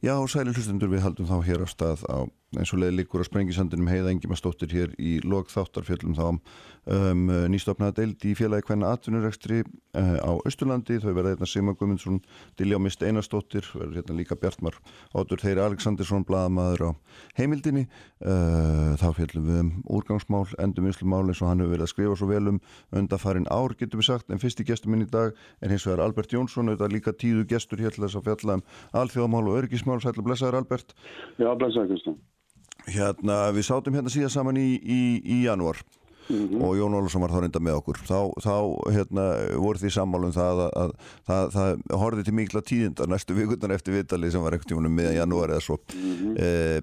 Já, sæli hlustendur við haldum þá hér á stað á eins og leði líkur á sprengisandunum heiða engimastóttir hér í lok þáttarfjöllum þá um, nýstofnaða deild í félagi hvernig atvinnurekstri uh, á Östurlandi, þau verða hérna Sima Gumundsson Dilljá Mist Einarstóttir verður hérna líka Bjartmar Ótur Þeiri Aleksandirsson blaðamaður á heimildinni. Uh, þá fjöllum við um úrgangsmál, endum vinslumál eins og hann hefur verið að skrifa svo vel um undafarin ár getur við sagt, en fyrsti gestur minn í dag er hins vegar Albert Jónsson, auðvitað líka tíðu gestur hér til þess að fjalla um alþjóðamál og örgismál, sætla blessaður Albert. Já, blessaður Kristján Hérna, við sátum hérna síðan saman í, í, í janúar. Mm -hmm. og Jón Olsson var þá reynda með okkur. Þá, þá hérna, voru því sammálum það að, að, að það horfið til mikla tíðindar næstu vikundan eftir vitali sem var ekkert í húnum miðan janúar eða svo. Mm -hmm. eh,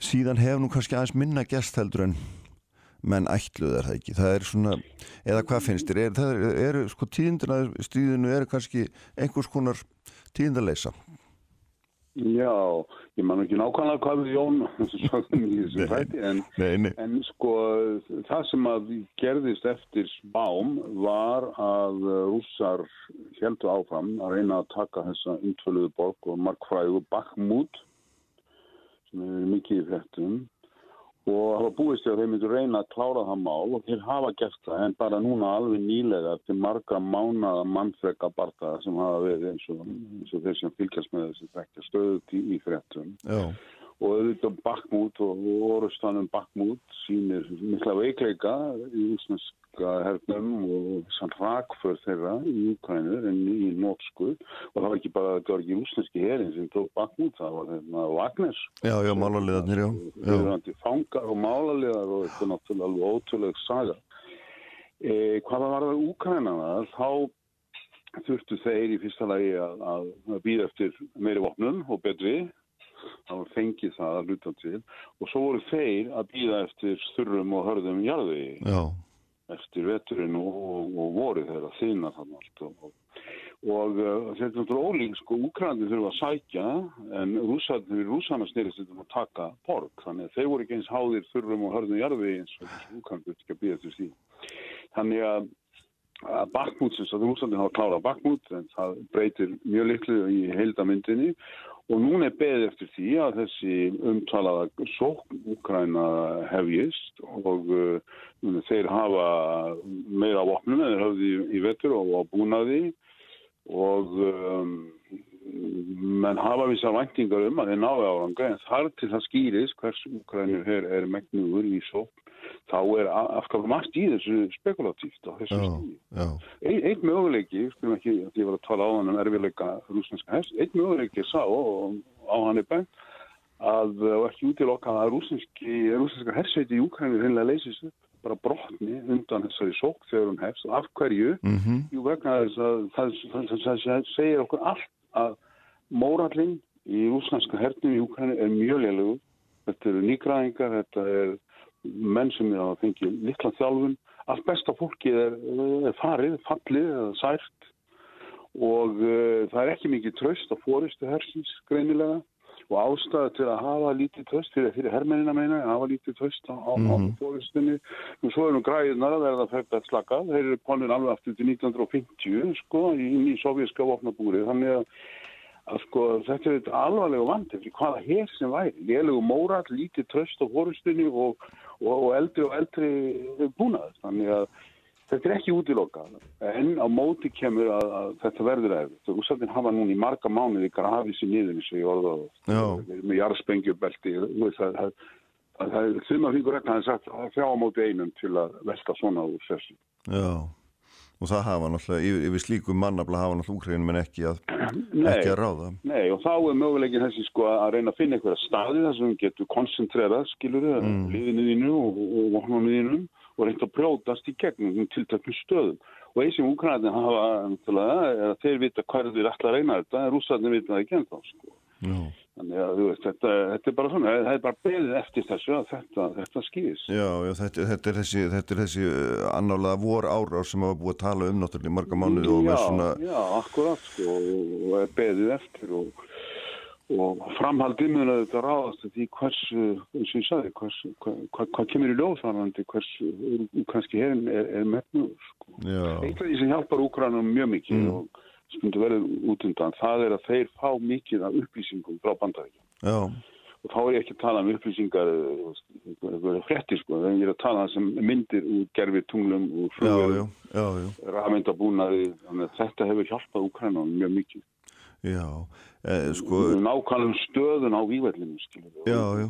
síðan hefur nú kannski aðeins minna gest heldur en menn ætluð er það ekki, það er svona eða hvað finnst þér, er, er, er sko tíðindina stíðinu eru kannski einhvers konar tíðindarleisa Já, ég man ekki nákvæmlega hvað við Jón sagðum í þessu fæti en, en sko það sem að gerðist eftir spám var að rússar heldu áfram að reyna að taka þessa umtvöluðu borg og markfræðu Bakhmut sem er mikið í frettum og hafa búist að þeir myndu reyna að klára það mál og þeir hafa gert það en bara núna alveg nýlega til marga mánaða mannfrega barta sem hafa verið eins og, eins og þeir sem fylgjast með þessi þekkja stöðut í, frettum og auðvitað Bakhmut og orustanum Bakhmut sínir mikla veikleika í úsneska hernum og sann rakför þeirra í Ukraínur en í nótsku og það var ekki bara það var ekki úsneski herin sem tók Bakhmut það var hérna Wagner. Já, já, málaliðarnir, já. Það var fangar og málaliðar og þetta er náttúrulega alveg ótrúlega saga. E, Hvaða var það Ukraínana þá þurftu þeir í fyrsta lagi að, að býða eftir meiri vopnum og betri var fengið það að luta til. Og svo voru þeir að býða eftir þurrum og hörðum jarðvegi Já. eftir veturinn og, og, og voru þeir að þýna þannig allt og, og uh, þetta er náttúrulega ólík sko, Úkrandi þurfa að sækja en rúsarnir, rúsarna snýrist þetta að taka borg, þannig að þeir voru ekki eins háðir þurrum og hörðum jarðvegi eins og Úkrandi ekki að býða til því. Þannig að Bakhmut, sem að rúsarnir hafa klárað Bakhmut en það breytir mjög litlu í heildamyndinni og núna er beðið eftir því að þessi umtalaða sókn Úkræna hefjist og uh, þeir hafa meira vopnum en þeir hafði í, vetur og á búnaði. Og um, menn hafa vissar væntingar um að þeir náðu áranga en þar til það skýris hvers Úkrænur er, er megnugur í sókn þá er afskaplega margt í þessu spekulatíft á þessu stíði. Ein, einn möguleiki, skulum ekki að ég var að tala á hann um erfiðleika rúsneska hest, einn möguleiki sá og á hann er bænt að og ekki útilokka að rúsneska hersveiti í Úkræni reynilega leysist upp bara brotni undan þessari sók þegar hún hefst og af hverju mm -hmm. jú vegna þess að það, það, það, það segir okkur allt að mórallinn í rúsneska hernum í Úkræni er mjög leilugur þetta eru nýgræðingar, þetta er menn sem er að fengja litla þjálfun. Allt besta fólkið er, er farið, fallið eða sært. Og uh, það er ekki mikið tröst á fóristu hersins greinilega. Og ástæða til að hafa lítið tröst fyrir, fyrir herrmennina meina að hafa lítið tröst á, mm -hmm. á mhm. fóristunni og svo er nú græðinar að verða fært að slaka þeir eru konin alveg aftur til 1950 sko í, í sovjíska vopnabúri þannig að að sko þetta er alvarlega vandi fyrir hvaða hér sem væri, lélegu móral, lítið tröst á horustunni og, og, og eldri og eldri búnaður, þannig að þetta er ekki útilokað, en á móti kemur að, að þetta verður og úrsættin hafa núni í marga mánuði grafið sér niður eins og ég orða með jarðspengjubelti það, það, það er þumma fingur rekna að það er fjá á móti einum til að velta svona úr þessu Já og það hafa náttúrulega, yfir, yfir slíkum mannabla hafa náttúrulega úkræðinu menn ekki að nei, ekki að ráða. Nei, og þá er möguleikin þessi sko að reyna að finna einhverja staði þar sem getur koncentrerað, skilur þau mm. liðinu þínu og voknum þínu og reynda að brjótast í gegnum til tökum stöðum. Og eins sem úkræðinu hafa, þeir vita þeir ætla að reyna þetta, en rússarnir vita það ekki ennþá, sko. Já. Þannig að veist, þetta, þetta er bara svona, það er bara beðið eftir þessu að þetta, þetta skýðis. Já, já þetta, þetta er þessi, þessi uh, annálega vor ára sem hafa búið að tala um náttúrulega í marga mánuði og með svona... Já, akkurat sko, og er beðið eftir og, og framhaldið mun að þetta ráðast því hversu, eins og ég sagði, hversu, hvað, hvað, hvað kemur í ljóðsvarandi, hversu, kannski herin er, er mefnur sko. Eitt af því sem hjálpar Úkrænum mjög mikið mm. og stundu verið út undan, það er að þeir fá mikið af upplýsingum frá bandaríkjum. Já. Og þá er ég ekki að tala um upplýsingar, frettir sko, þegar ég er að tala um myndir úr gerfi tunglum, úr flugum, rafmyndabúnaði, þetta hefur hjálpað Ukraínum mjög mikið. Já, eh, sko... Nákvæmlega stöðun á vývellinu, skiljum við. Já, já.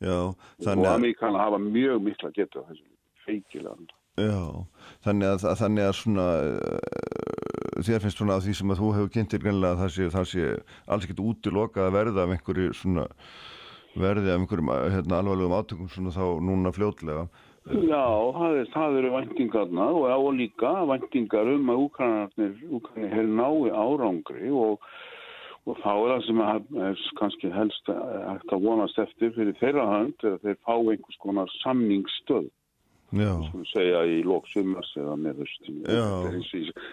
Já, þannig að... Og Ameríkana hafa mjög mikla geta þessu feikilega. Já, þannig að, að þannig að svona uh, þér finnst svona að því sem að þú hefur kynntir greinlega að það sé, það sé alls ekkert útilokað að verða af einhverju svona verði af einhverjum hérna, alvarlegum átökum svona þá núna fljótlega. Já, það, er, það eru væntingarna og líka væntingar um að Úkrænarnir Úkrænir hefur nái árangri og, og þá er það sem er kannski helst að vonast eftir fyrir þeirra hand er að þeir fá einhvers konar samningsstöð Skulum segja í lóksumars eða með höst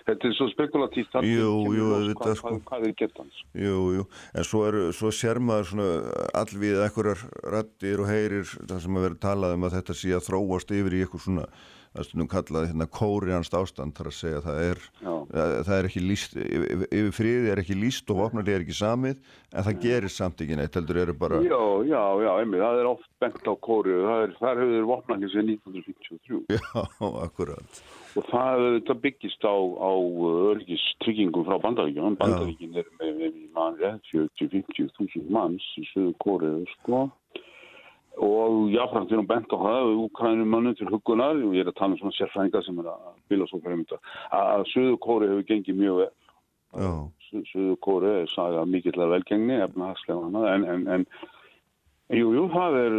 þetta er svo spekulatíft jú, jú, hvað, sko. hvað, er getans Jú, jú, en svo, er, svo sér maður allvið ekkurar rættir og heyrir það sem að vera talað um að þetta sé að þróast yfir í eitthvað svona það er stundum kallað hérna kórianst ástand þar að segja það er, það er ekki líst yfir friði er ekki líst og vopnarlega er ekki samið en það gerir samt ekki neitt heldur eru bara Já, já, já, einmitt, það er oft bent á kóriu þar þeir vopnarlega sér 1953 Já, akkurat. Og það, það byggist á, á örgistryggingum frá bandaríkjum bandaríkin er með, með mann 40-50 þúsund manns í söðu kóriu sko og jáfnframt er hún bent á það Úkrænum mannu til hugunar og ég er að tala um svona sérfrænga sem er að bila svo fyrir mynda. Að Suðu Kóri hefur gengið mjög vel. Suðu Kóri er saga mikillar velgengni en, en, en jú, jú, það er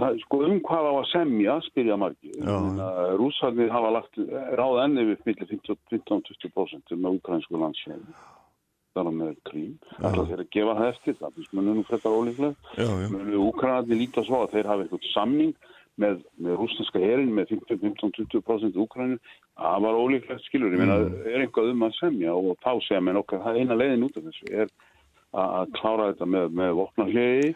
það, sko um hvað á að semja spyrja margi Rúsarnir hafa lagt ráð enni við millir 15-20% um úkrænsku landsfjörðu þar með krím. Alltaf þeir að gefa það eftir það finnst mann nú frekar ólíklega munum Úkrænandi líta svo að þeir hafa eitthvað samning með, með rúsneska herin með 15-20% Úkrænu það var ólíklegt skilur. Ég meina mm. er einhvað um að semja og þá segja mér okkar það er eina leiðin út af þessu er að klára þetta með, með vopnarhegi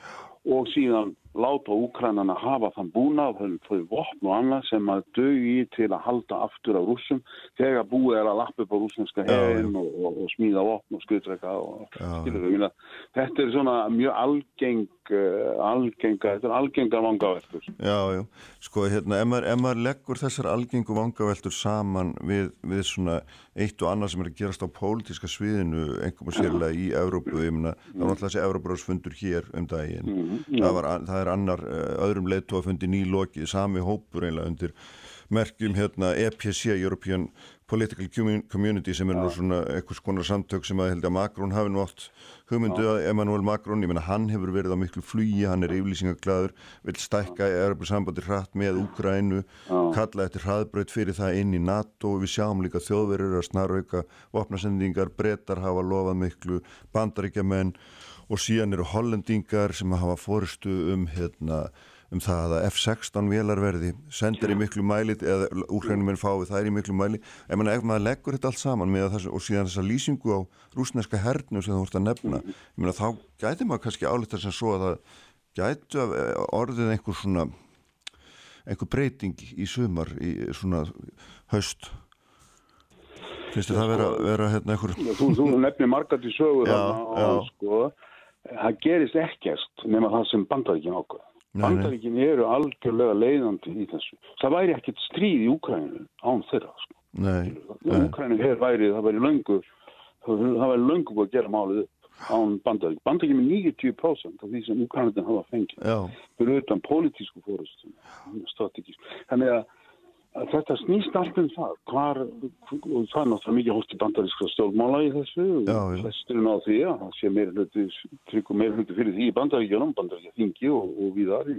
og síðan láta Úkrænana hafa þann búnað, þau vopn og annað sem að dögi til að halda aftur á rúsum þegar búið er að lappa upp á rúsneska hefn og, og, og smíða vopn og skutreika og skilur þau. Þetta er svona mjög algeng, uh, algenga, þetta er algengar vangaveltur. Já, já, sko hérna, ef maður, ef maður leggur þessar algengu vangaveltur saman við, við svona eitt og annað sem er að gerast á pólitíska sviðinu, einhverjum sérlega í Európu, ég meina, það var alltaf þessi Európaráðsfundur hér um daginn, mm það var, það er annar eh, öðrum leittóafundi nýlokið, sami hópur einlega undir merkjum hérna EPC, European Political Community sem er nú svona eitthvað skonar samtök sem að held að Macron hafi nú oft hugmyndu að Emmanuel Macron, ég menna hann hefur verið á miklu flugi, hann er yflýsingaglaður vil stækka sambandi hratt með Úgrænu, kalla eftir hraðbröð fyrir það inn í NATO. Við sjáum líka þjóðverður að snarauka vopnasendingar, brettar hafa lofað miklu bandaríkjaman og síðan eru hollendingar sem hafa fórustu um, hérna, um það að F-16 vélarverði sendir í miklu mæli eða úrhrænum en fái það er í miklu mæli. En manna, ef maður leggur þetta allt saman þessu, og síðan þessa lýsingu á rúsneska hernu sem þú vart að nefna manna, þá gæti maður kannski álita sem svo að það gætu eh, orðið einhver svona einhver breyting í sumar í svona haust. Finnst þið það vera, vera hérna einhver Þú, þú nefnir margat í sögur já, á, á, sko það gerist ekkert nema það sem bandaríkinn ákveða. Bandaríkinn eru algjörlega leiðandi í þessu. Það væri ekkert stríð í Úkræninu án þeirra. Sko. Úkræninu hefur værið, það væri löngu, það væri löngu að gera málið án bandaríkinn. Bandaríkinn er 90% af því sem Úkræninu hafa fengið. Eru auðvitað politísku strategísk. Þannig að Þetta snýst allt um það, hvar, og það er náttúrulega mikið hótt í bandaríska stjórnmála í þessu, flesturinn á því að það sé meira hluti, tryggum meira hluti fyrir því í bandaríkjunum, bandaríkja þingi og, og viðar í,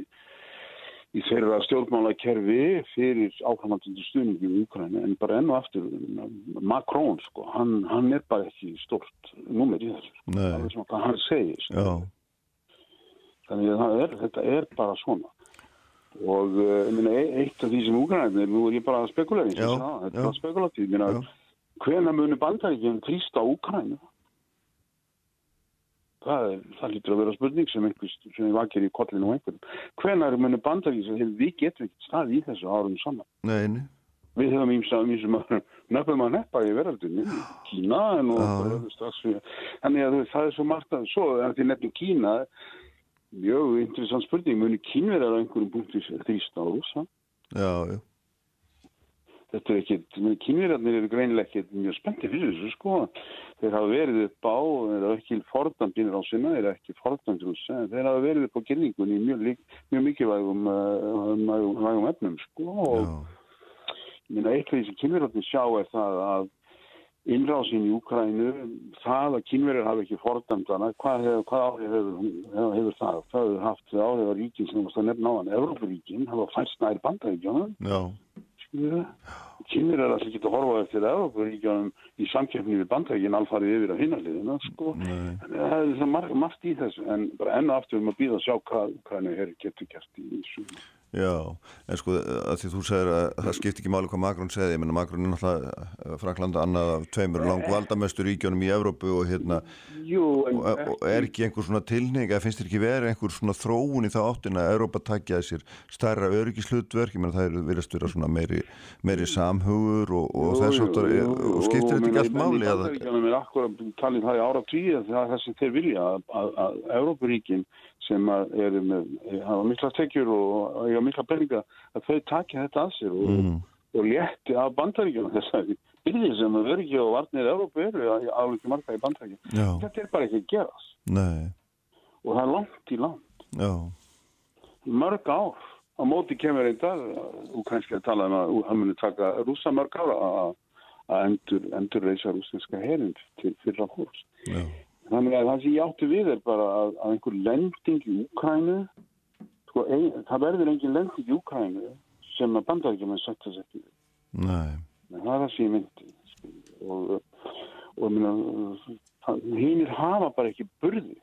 í þeirra stjórnmála kerfi fyrir ákvæmandundu stuðningi í Ukraínu, en bara enn og aftur, Macron, sko, hann, hann er bara ekki stort nummer í þessu, það er svona hvað hann segir, sko. þannig að er, þetta er bara svona og uh, minna, eitt af því sem úgrænir, nú er ég bara að og það, þetta er spekulatív hvena muni bandækjum trýsta úgrænu það, það lítur að vera spurning sem einhvers sem við vakir í kollinu og einhvern hvena muni bandækjum sem við getum ekki stað í þessu árum saman. Neini. við höfum ímsum nöfnum að neppa í verðaldinni, Kína en og strax. Fyrir, þannig að þú veist, það er svo margt að, svo er því nefnum Kína, mjög interessant spurning, muni kínverðar á einhverjum punkti þrýst á rúsa? já, já, Þetta er ekkit, kynverjarnir eru greinilega ekkit mjög spenntið fyrir þessu sko. Þeir hafa verið upp á, þeir hafa ekki fordandinir á sinna, þeir hafa ekki fordandir á sinna, þeir hafa verið upp á kynningunni í mjög, mjög mikilvægum uh, vægum efnum sko. Og já, ég meina, eitt af því sem kynverjarnir sjá er það að innrásin í Úkrænu, það að kynverjar hafa ekki fordandana, hvað, hef, hvað áhrif hefur, hefur, hefur það? Það hefur haft áhrif á ríkin sem varst að nefna á hann, Evrópuríkin, hafa færst nær bandaríkjónum já, kynir er alltaf ekki að horfa eftir Európaríkjónum í samkeppni við bandrækin alfarið yfir á hinnarliðina sko. nei, að það er það margt, í þessu. En bara enn og aftur um að býða að sjá hvað Ukraina er getur gert í þessu já, en sko að því þú segir að það skipti ekki máli hvað Magrún segði, ég menna Magrún er náttúrulega Franklanda annað af tveimur lang valdamestu ríkjónum í Evrópu og hérna Jú, en og, og er ekki einhver svona tilning eða finnst þér ekki verið einhver svona þróun í þá áttina að Evrópa takja þessir stærra öryggislutverk, ég menna það er virðast vera svona meiri, meiri samhugur og, og þess áttar, og skiptir þetta ekki allt máli að eða, Bandaríkjónum er akkurat talið það í ára tíu það er það sem þeir vilja að, að, að Európaríkin sem að eru með hafa mikla tekjur og eiga mikla peninga að þau takja þetta að sér og, mm, og létti af bandaríkjum þessari byrðir sem að öryggi og varnir Európa eru alveg ekki marga í bandaríkjum já, þetta er bara ekki að gerast. Nei, og það er langt í land. Já, mörg ár. Á móti kemur einn dag og kannski að tala um að hann muni taka rúsa mörg ár að að endur, endur reysa rúsneska herind til fyrra já, þannig að það sem ég átti við er bara að, að einhver lending í Úkrænu sko, ein, það verður engin lending í Úkrænu sem að bandaríkjum er sagt þess ekki við. Nei, það er það sem ég myndi og, og ég meina, hinnir hafa bara ekki burði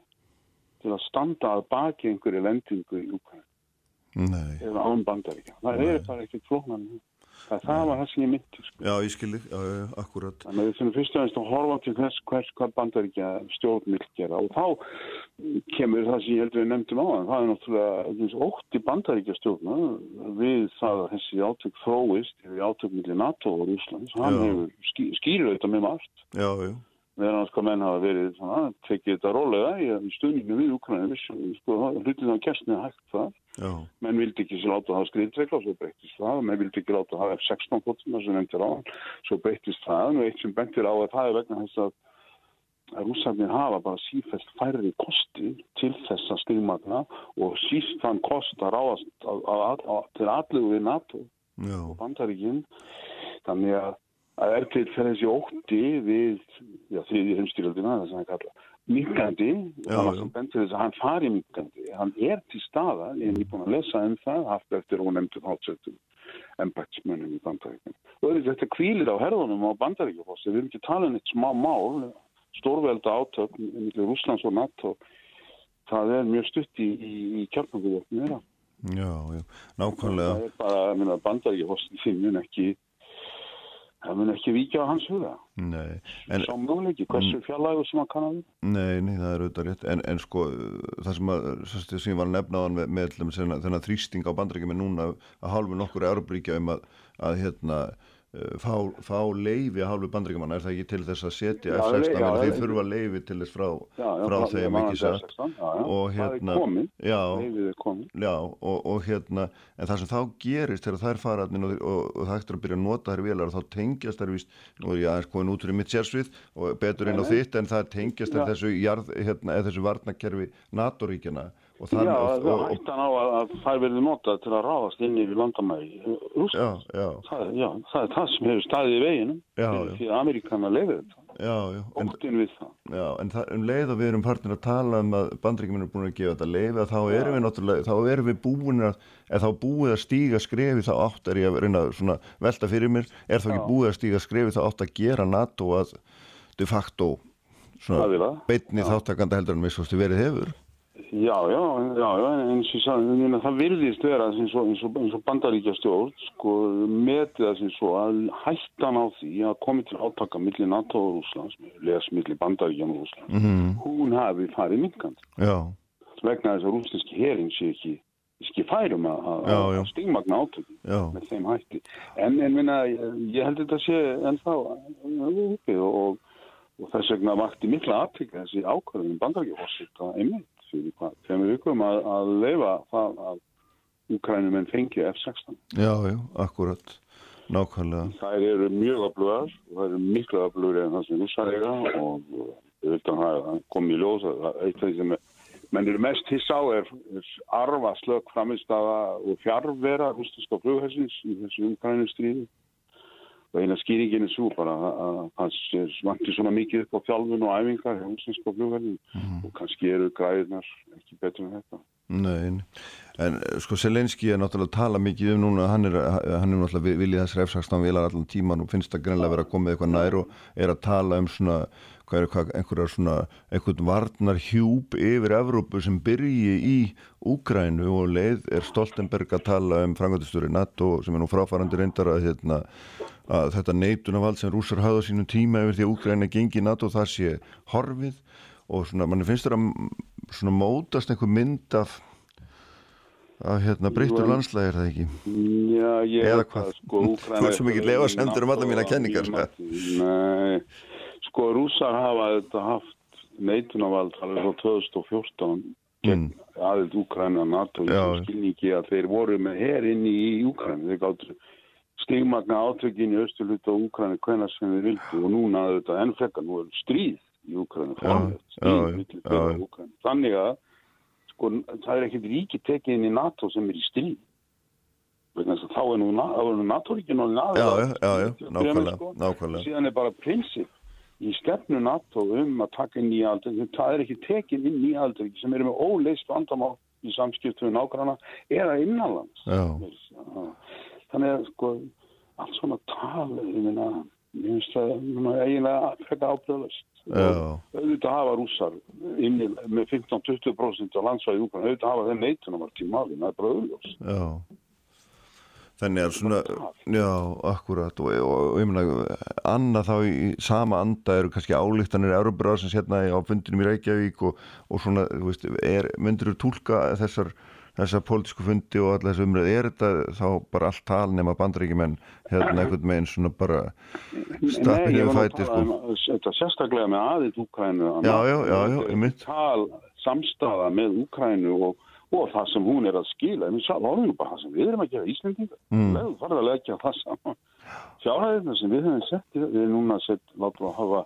til að standa að baki einhverju lendingu í Ukraín nei, eða án bandaríkja. Það er bara ekki flóknan. Það, það var það sem ég myndi. Sko. já, ég skilji, já, já, já, akkurat, Þannig að við þurfum fyrst og næst að horfa til þess hvers hvað bandaríkja stjórn vil gera og þá kemur það sem ég heldur við nefndum á það. Það er náttúrulega og ótti bandaríkja stjórna við það að þessi átök þróist, hefur átök millir NATO og Rúslands. Hann hefur ský, skýrur þetta með margt. já, já, meðan hans hvað menn hafa verið svona, tekið þetta rólega í, í stundinu við Ukraina sko, hlutin á kerstinu hægt það, já, menn vildi ekki sér láta hafa skriðtveikla og svo breytist það, menn vildi ekki láta hafa F-16 fóttum sem nefndir á svo breytist það. Og eitt sem bentir á að það er vegna þess að rússarnir hafa bara sífælt færri kosti til þess að stigmagna og síst þann kost að ráðast til allu við NATO já, og bandaríkinn þannig að er til þessi ótti við þriði heimstýröldina þess að hann kalla minkandi Já, þannig já. að bentur þess að hann fari minkandi hann er til staða, ég er nýbúin að lesa um það haft eftir og nefndu þáttsöktum embætsmönnum í bandaríkinn og þetta kvílir á herðunum á bandaríkjafossi við erum ekki að tala um eitt smá mál stórvelda átök millir Rúslands og NATO það er mjög stutt í, í, í þeirra já, já, nákvæmlega, það er bara, bandaríkjafossin þinn mun ekki það mun ekki víkja á hans huga. Nei, en, sá möguleiki, hversu fjarlægur sem hann kann að vera. Nei, nei, það er auðvitað rétt, en, en sko það sem, að, sem ég var að nefna á hann með, með þennan, þrýsting á bandarækjum núna að hálfu nokkur Európaríkja um að, að hérna fá, fá leifi að hálfu bandarækjumanna er það ekki til þess að setja Já, F-16 já, þeir þurfa leifi til þess frá, Já, frá það- þeim það ekki satt? F-16, já, já. og það hérna er er og, og hérna, en það sem þá gerist þegar þær fara þarna inn og, og, og það eftir að byrja að nota þær vélar og þá tengjast þær nú er ég aðeins komin út fyrir mitt sérsvið og betur inn á þitt en það tengjast þær þessu, hérna, þessu varnakerfi NATO-ríkjana og Já, og, er og, hættan á að, það verður notað til að ráðast inn yfir landamæri Rússland. já, já, Það, já, það er það sem hefur staðið í veginum. Því að Ameríkana leiði þetta. já, já, en, Óttin við það. já, en það, um leið að við erum partin að tala um að bandrækjuminn er búin að gefa þetta leifi að þá erum við náttúrulega, þá erum við búin að, eða þá búið að stíga skrefi þá átt er ég að reyna svona velta fyrir mér, er þá ekki búið að stíga skrefi þá átt að gera NATO að de facto svona beitni þáttakanda heldur en við svo verið hefur Já, já, já, eins og ég sagði, það virðist vera eins og, eins og, eins og bandaríkja stjórn, sko, metið það sem svo að hættan á því að komi til átaka millir NATO og Rúslands, les millir bandaríkja og Rúslands, mm hún hafi farið minkandi Já, vegna þess að rúsneski herin sé ekki ekki færum að átökin Já, með þeim hætti. En, en minna, ég held þetta sé ennþá uppi og, og, og þess vegna vakti mikla aðtryggja þessi ákvörðin bandarækjafossitt að einmitt fyrir hvað, tveimur vikum að, að leifa það að Úkrænum en fengi F-16. já, já, akkurat. Nákvæmlega. Þær eru mjög öflugar og það eru miklu öflugur en það sem rússar eiga og ég veit að það kom í ljós að það- eitt af því sem er menn eru mest hissa á er, er arfa slökk framistafa og fjárvera rústinska flughersins í þessu umkrænustriði og eina skýringin er svo bara að- sé vantir svona mikið upp á þjálfun og æfingar hjá rústinska flughersin og kannski eru græðinar ekki betur en þetta. Nei, en eh, sko Selenski er náttúrulega að tala mikið um núna. Hann er, hann er náttúrulega vi- viljið þess refsakstan vilar allan tíman og finnst það greinlega vera að koma eitthvað nær og er að tala um svona hvað er hvað, einhverjar svona einhvern varnar hjúp yfir Evrópu sem byrji í Úgrænu og leið er Stoltenberg að tala um frangöndustjóri NATO sem er nú fráfærandi reyndar að, hérna, að þetta neitunavald sem rúsar hafða sínum tíma yfir því að Úgræna gengi í NATO þar sé horfið og svona, mann finnst það að svona mótast einhver mynd af af hérna breyttur Jú, en- landslægi er það ekki Já, ég Eða hvað? að, sko, Þú ert svo mikill efasemdur um allar mínar kenningar, sko. Nei, sko rússar hafa þetta haft neitunavald alveg frá 2014 gegn Mm. aðild Úkræna NATO í skilningi að þeir voru með her inn í Úkræna þeir gáttu stigmagna átökin í austurluta Úkræna hvenar sem þeir vildu og núna þetta enn frekar nú er stríð í já, stríð og Úkraínu. þannig að sko, það er ekkert ríki tekið inn í NATO sem er í stríð. Að þá er nú, er NATO-ríkin og já, nákvæmlega, nákvæmlega. síðan er bara prinsip í stefnu NATO um að taka inn nýja aldrei það er ekki tekið inn nýja aldrei sem eru með óleist vandamál í samskiptu við nágranna eða innanlands. Já, Já. Þannig að sko allt svona tal ég meina, ég finnst það eiginlega frekar ábröðlust auðvitað hafa rússar inni með 15-20% á landsvæði auðvitað hafa þeim neitunum að tíma það er bara auðljós já. Þannig að svona, já, akkurat og, og, og ég meina, annað þá í sama anda eru kannski álíktanir Európaráðsins hérna á fundinum í Reykjavík og, og svona, þú veist, er, myndir þú tólka þessar, þessar pólitísku fundi og allar þessu umræð, er þetta þá bara allt tal nema bandaríkjumenn hérna einhvern meginn svona bara stappin ég yfir var nú að fæti, sko. um þetta sérstaklega með aðild Úkrænu Já, já, já, já, tal samstafa með Úkrænu og, og það sem hún er að skila. En við sáum nú bara það sem við erum að gera Íslendinga Mm. mm. farið að leggja það saman. Fjárhæðina sem við höfum sett við erum núna sett, látum við að hafa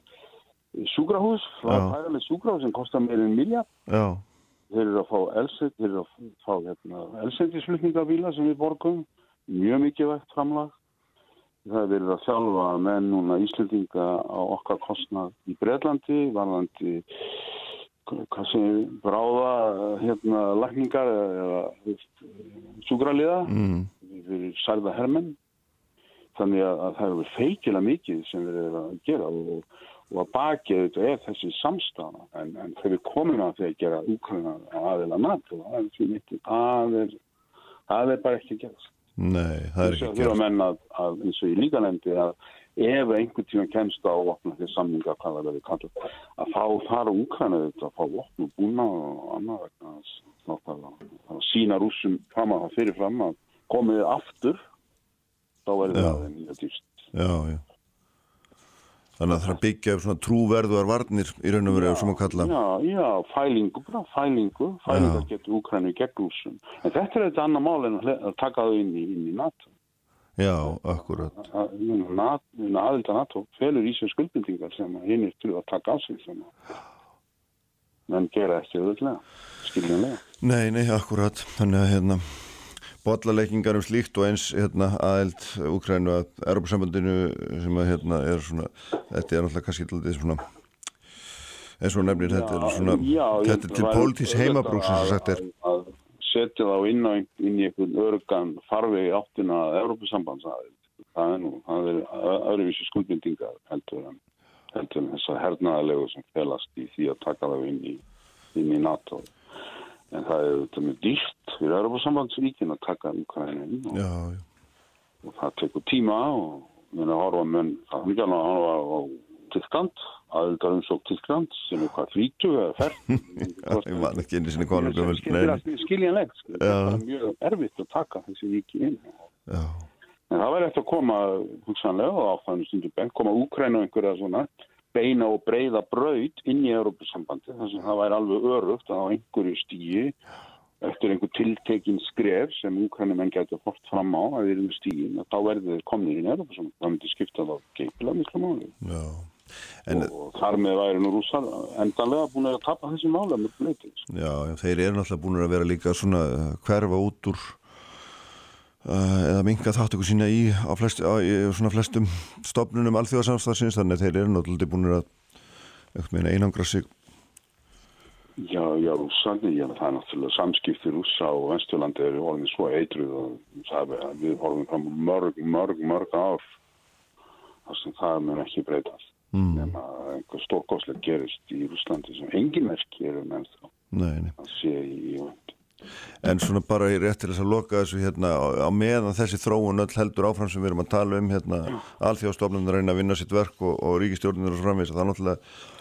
sjúkrahús, það er færaleg sjúkrahús sem kostar meir en miljard Já, þeir eru að fá elsend, þeir eru að fá hérna, elsendisflutningabíla sem við borgum, mjög mikið vekt framlag. Það er verið að þjálfa menn núna Íslendinga á okkar kostnað í Breitlandi, varðandi bráða hérna lækningar eða sjúkraliða mm, fyrir særða hermenn. Þannig að, að það eru feikilega mikið sem við erum að gera og, og að baki þetta er þessi samstafa en, en þegar við komum að því að gera Úkraina aðeila NATO það er, því mitt, það er, það er bara ekki að gerast. nei, það er ekki að gera menn að, að eins og í líkanemdi að ef einhvern tíma kemst á opna því samninga hvað það verður kallað að þá á Úkraina þetta að fá opna búna og annað vegna að sína rússum fram að það fyrir fram að komið aftur þá verður það mjög dýrst. Já, já Þannig að það er að byggja upp svona trúverðuar varnir í raun og veru sem að kalla Já, já, fælingu, bara fælingu, fælingu Já. getur Úkrænu gegn rússum. En þetta er þetta annað mál en að að taka þau inn í, inn í NATO. Já, akkurat Að-. Aðild að NATO felur í sig skuldbindingar sem að hinn er til að taka á sig sem að menn gera ekki auðvitað, skiljanlega. Nei, nei, akkurat Þannig að hérna bollaleikingar um slíkt og eins hérna, aðeld Úkrænu að Europasambandinu sem að hérna er svona þetta er náttúrulega kannski alltaf svona eins og nefnir þetta er svona já, þetta er til að pólitísk heimabrúk sem svo sagt er að- Að setja þá inn, á, inn í einhvern örgan farvegi áttina að Európusambandsæðild. Það er nú, það er öðruvísi skuldbindingar heldur en, heldur en þessar hernaðalegu sem felast í því að taka þá inn í, inn í NATO. En það er þetta með dýrt fyrir Európusambandsríkin að taka Ukraina inn og, já, og það tekur tíma og menn að horfa menn, það ekki alveg að horfa á Tyskland, aðeldar umsók Tyskland sem er hvað frítu eða færð. ég man ekki einu sinni konum skiljanlegt, sko. það er mjög erfitt að taka þessi ríki inn. Já. En það væri eftir að koma hugsanlega og stundu benn, koma Úkræna og einhverja svona beina og breyða braud inn í Európa-sambandi þar sem það væri alveg örugt að á einhverju stíi eftir einhver tiltekinn skref sem úkrænum enn getur hort fram á að við erum stígin að þá verður þeir komnið í nefnum sem það myndi skipta þá geipilega miklu máli. En og þar með væri nú rúsar endanlega búin að tapa þessi mála með blöyti Já, þeir eru náttúrulega búin að vera líka svona hverfa út úr eða minga þáttöku sína í á, flest, á, í svona flestum stopnunum alþjóðarsamstafsins þannig að þeir eru náttúrulega búin að einangra sig Já, já, rússandi, já, það er náttúrulega samskipti rússa og Vesturlandi eru orðin svo eitruð og það er, við horfum fram mörg, mörg, mörg ár þar sem það mun ekki breytast mm. nema einhver stórkoslega gerist í Rúslandi sem engin merki eru nefnst að sé í vönd. En svona bara í rétt til þess að loka þessu hérna á meðan þessi þróun öll heldur áfram sem við erum að tala um hérna alþjóðstofnum að reyna að vinna sitt verk og, og ríkistjórnir og svo framvís það er náttúrulega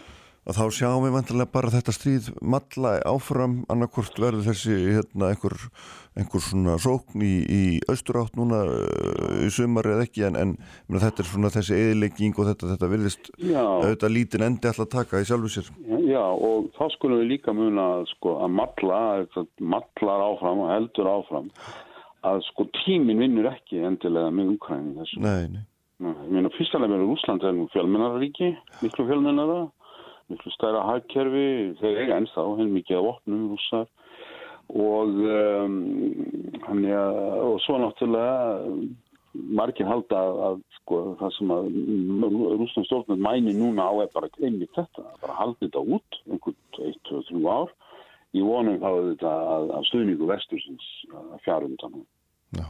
að þá sjáum við vantilega bara þetta stríð matla áfram annarkort verður þessi hérna, einhver, einhver svona sókn í, í austurátt núna uh, í sumar eða ekki en, en mena, þetta er svona þessi eðilegging og þetta, þetta virðist auðvitað lítinn endi alltaf að taka í sjálfu sér. Já og þá skulum við líka muna sko, að matla matlar áfram og heldur áfram að sko tímin vinnur ekki endilega með umkvæðin þessu. Nei, nei. Ég meina fyrstulega verður Úsland er nú fjölmennaríki miklu fjölmennara miklu stærra hagkerfi, þeir eiga ennþá henn mikið af opnum rússar. Og, um, ja, og svo náttúrulega margir halda að, að sko, það sem að rúsland stjórnum mæni núna á er bara einmitt þetta, bara haldi þetta út einhvern 1-2-3 ár. Í vonum þá er þetta að, að stuðningu vestursins fjárundan Já.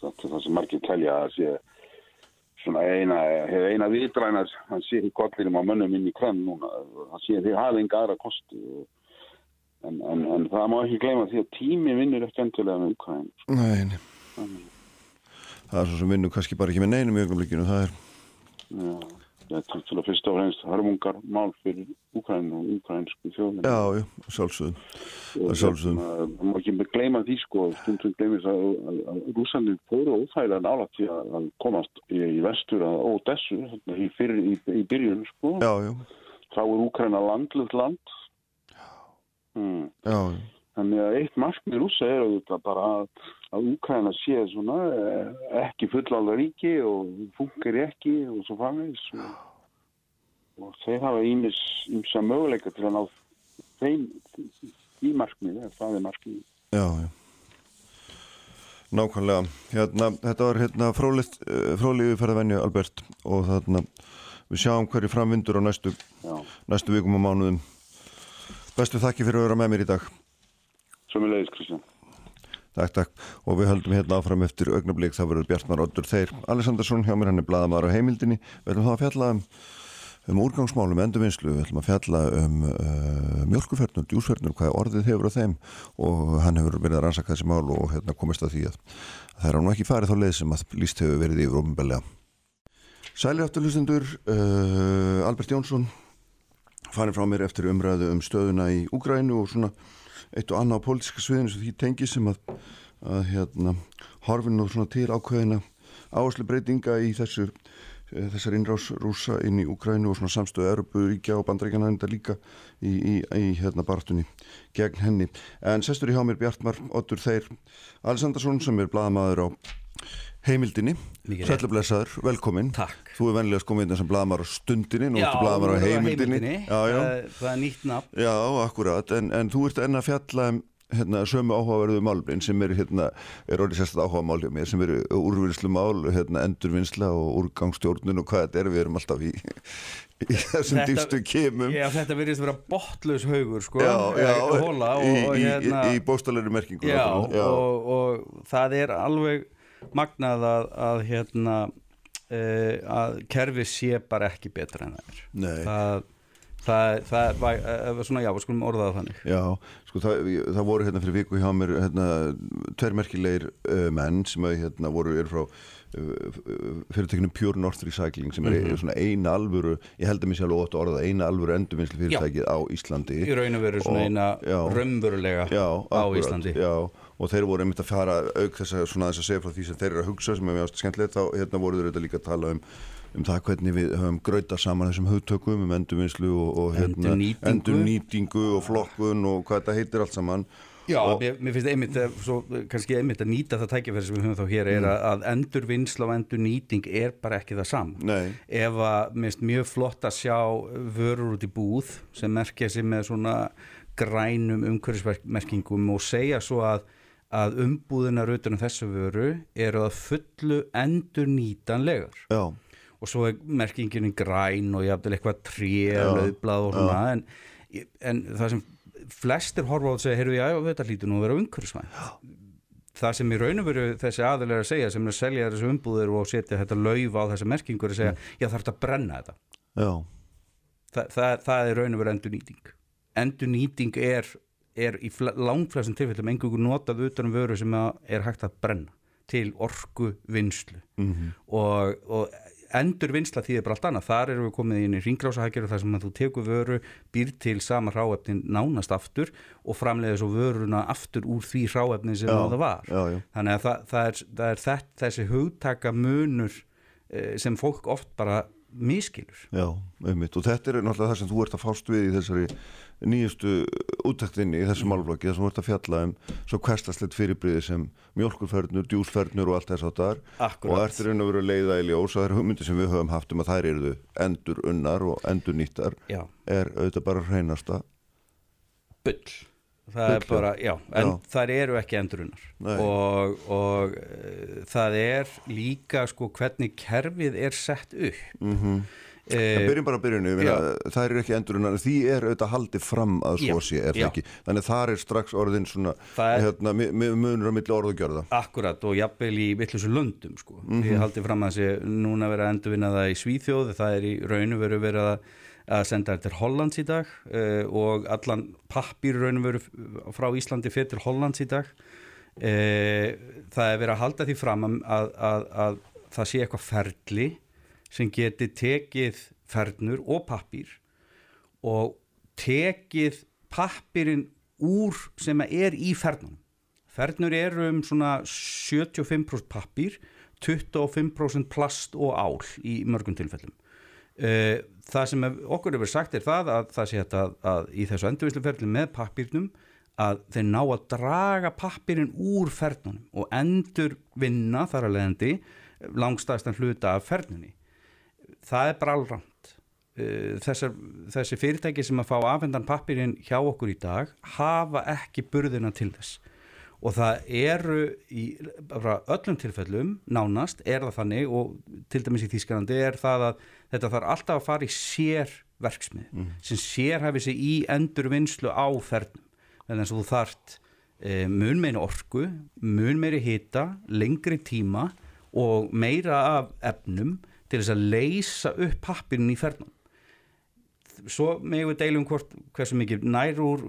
Það er það sem margir telja að sé svona eina, hefur eina viðdrænar hann sé í kollinum á mönnum inn í krann núna, hann sé því hafa enga aðra kosti. En, en, en það má ekki gleyma því að tími vinnur eftir endilega með Ukraín Nei, nei. það er svo sem vinnur kannski bara ekki með neinum í ögnumlikinu, það er Já Þetta er til að fyrst og fremst hörmungar mál fyrir Úkræn og úkrænsku þjóðin. Já, já. Það er sjálfsögðum. Það má ekki með gleyma því sko, stundum gleymis að, að, að rúsandin fóru óþægilega nála til að komast í, í vestur að Ódessu í, í, í byrjun sko. Já, já. Þá er Úkræna landlugt land. Já, já. Þannig að eitt markmið rúsa er auðvitað bara að, að Úkræna sé svona eh, ekki fullalda ríki og funkar ekki og svo framvegs og, og þeir hafa ímsa möguleika til að ná þeim í markmið eða það er markmið. Já, já. Nákvæmlega. Hérna, þetta var hérna fróliðu eh, ferðavenju Albert og þarna við sjáum hverju framvindur á næstu, næstu vikum og mánuðum. Bestu þakki fyrir að vera með mér í dag. Sjömmulegis Kristján Takk, takk, og við höldum hérna áfram eftir augnablík, það verður Bjartmar Oddur Þeir Alessandarsson hjá mér, hann er bladamæður á heimildinni. Við ætlum þá að fjalla um, um úrgangsmálum, endurvinnslu, við ætlum að fjalla um uh, mjölkufernur, djúsfernur hvað orðið hefur á þeim. Og hann hefur verið að rannsaka þessi mál og hérna komist að því að það er nú ekki farið þá leið sem að líst hefur verið yfir ofinbelja Sæli átturlustendur uh, Albert Jónsson farin frá mér eftir umræðu um stöðuna í Úgrænu og svona eitt og annað á pólitíska sviðinu sem því tengi sem að, að hérna, horfinu svona til ákveðina áherslu breytinga í þessu eh, þessar innrás rúsa inn í Ukrænu og svona samstöðu Európa-ríkja og bandrækjana enda líka í, í, í hérna bartunni gegn henni. En sestur í hjá mér Bjartmar Ottur Þeir Alessandarsson sem er bladamæður á heimildinni, sætlublessaður, velkomin Takk. Þú er vennilega sko með þessum bladamæður á stundinni, nú ertu bladamæður á heimildinni, heimildinni. Já, já. Uh, Það er nýtt nafn. Já, akkurat, en, en þú ert enna fjalla um hérna, sömu áhugaverðu málblinn sem eru hérna, er orðið sérstaklega áhuga mál hjá mér sem eru úrvinnslu mál, hérna, endurvinnsla og úrgangstjórnun og hvað þetta er. Við erum alltaf í, í þessum dýfstu kemum. Já, þetta verðist að vera botlaus haugur sko, já, já, hóla, og, í, og, hérna, í, í bóstalegri merkingu já, já. Og, og það er alveg magnað að, að hérna uh, að kerfi sé bara ekki betra en það er. Nei. það Það, það var svona, já, við skulum orðaða þannig. Já, sko það, það voru hérna fyrir viku hjá mér hérna tverrmerkilegir uh, menn sem að, hérna voru, eru frá fyrirtekinu Pure North Recycling sem er mm -hmm. svona eina alvöru ég held að mér sé alveg ótt að orða eina alvöru endurvinnslu fyrirtækið á Íslandi. Í raun og veru svona eina raunverulega já, á akkurat, Íslandi. já, og þeir voru einmitt að fara auk þess að svona þess að segja frá því sem þeir eru að hugsa sem er mjög skemmtilegt þá hérna voru þeir líka að tala um um það hvernig við höfum gröita saman þessum hugtökum um endurvinnslu og, og hérna, endurnýtingu og flokkun og hvað þetta heitir allt saman Já, og, mér, mér finnst einmitt, svo, kannski einmitt að nýta það tækifæri sem við höfum þá hér er mm. að endurvinnsla og endurnýting er bara ekki það saman. Nei. Ef að minnst mjög flott að sjá vörur út í búð sem merkja sig með svona grænum umhverfismerkingum og segja svo að, að umbúðinar utanum þessu vöru eru að fullu endurnýtanlegar. Já. Og svo er merkingin græn og ég hafði eitthvað trélauðblad og svona en, en það sem flestir horfa á að segja, heyrðu já, þetta hlýtur nú að vera umhverfisvænt. Það sem í raun og veru þessi aðalega að segja sem er að selja þessu umbúður og setja þetta lauf á þessa merkingur að segja, mm. já þarf að brenna þetta. Þa, það, það er raun og veru endur nýting endur nýting er, er í langflæsum tilfellum engungur notað utanum vöru sem er hægt að brenna til orgu vinslu mm -hmm. og, og endur vinsla því er bara allt annað, þar erum við komið inn í ringrásahækjur þar sem að þú tekur vöru býr til sama ráefnin nánast aftur og framlega svo vöruna aftur úr því ráefnin sem já, það var já, já. þannig að það, það, er, það er þett, þessi hugtaka munur eh, sem fólk oft bara miskilur. Já, einmitt og þetta er náttúrulega það sem þú ert að fást við í þessari nýjustu úttektinni í þessu málflokki þar sem þú ert að fjalla um svo hverstasleitt fyrirbriði sem mjölkurförnur, djúsförnur og allt þess að það er og eftir einu að vera leiða í ljós og það er hugmyndi sem við höfum haft um að þær eru endur unnar og endur nýttar Já. er auðvitað bara hreinasta Bull það er bara, já, en já. það eru ekki endurunnar og, og uh, það er líka sko hvernig kerfið er sett upp mm -hmm. Það byrjum bara að byrjunu, það er ekki endurunnar því er auðvitað haldið fram að svo sé er það ekki, þannig að það er strax orðin svona, er, hérna, munur á milli orð og gjörða. Akkurat og jafnvel í vittlusu löndum sko, mm -hmm. því haldið fram að sé núna verið að endurvinna það í Svíþjóð, það er í raunu verið verið að að senda þetta til Hollands í dag uh, og allan pappir raunum veru frá Íslandi fyrir til Hollands í dag. Uh, það er verið að halda því fram að, að, að það sé eitthvað ferli sem geti tekið fernur og pappir og tekið pappirinn úr sem er í fernunum. Fernur eru um svona 75% pappir 25% plast og ál í mörgum tilfellum það sem okkur hefur sagt er það að það sé að, að í þessu endurvísluferðli með pappirnum að þeir ná að draga pappirinn úr ferðnunum og endur vinna þar að leiðandi langstæðstan hluta af ferðnunni það er bara allramt uh, Þessar, þessi fyrirtæki sem að fá afhendan pappirinn hjá okkur í dag hafa ekki burðina til þess. Og það eru í öllum tilfellum nánast er það þannig og til dæmis í Þýskalandi er það að þetta þarf alltaf að fara í sér verksmið mm. sem sér hafið sig í endurvinnslu á fernum. Þannig að þú þart e, mun meiri orku, mun meiri hita lengri tíma og meira af efnum til þess að leysa upp pappirinn í fernum. Svo megum við deilum hvort hversu mikið nær úr,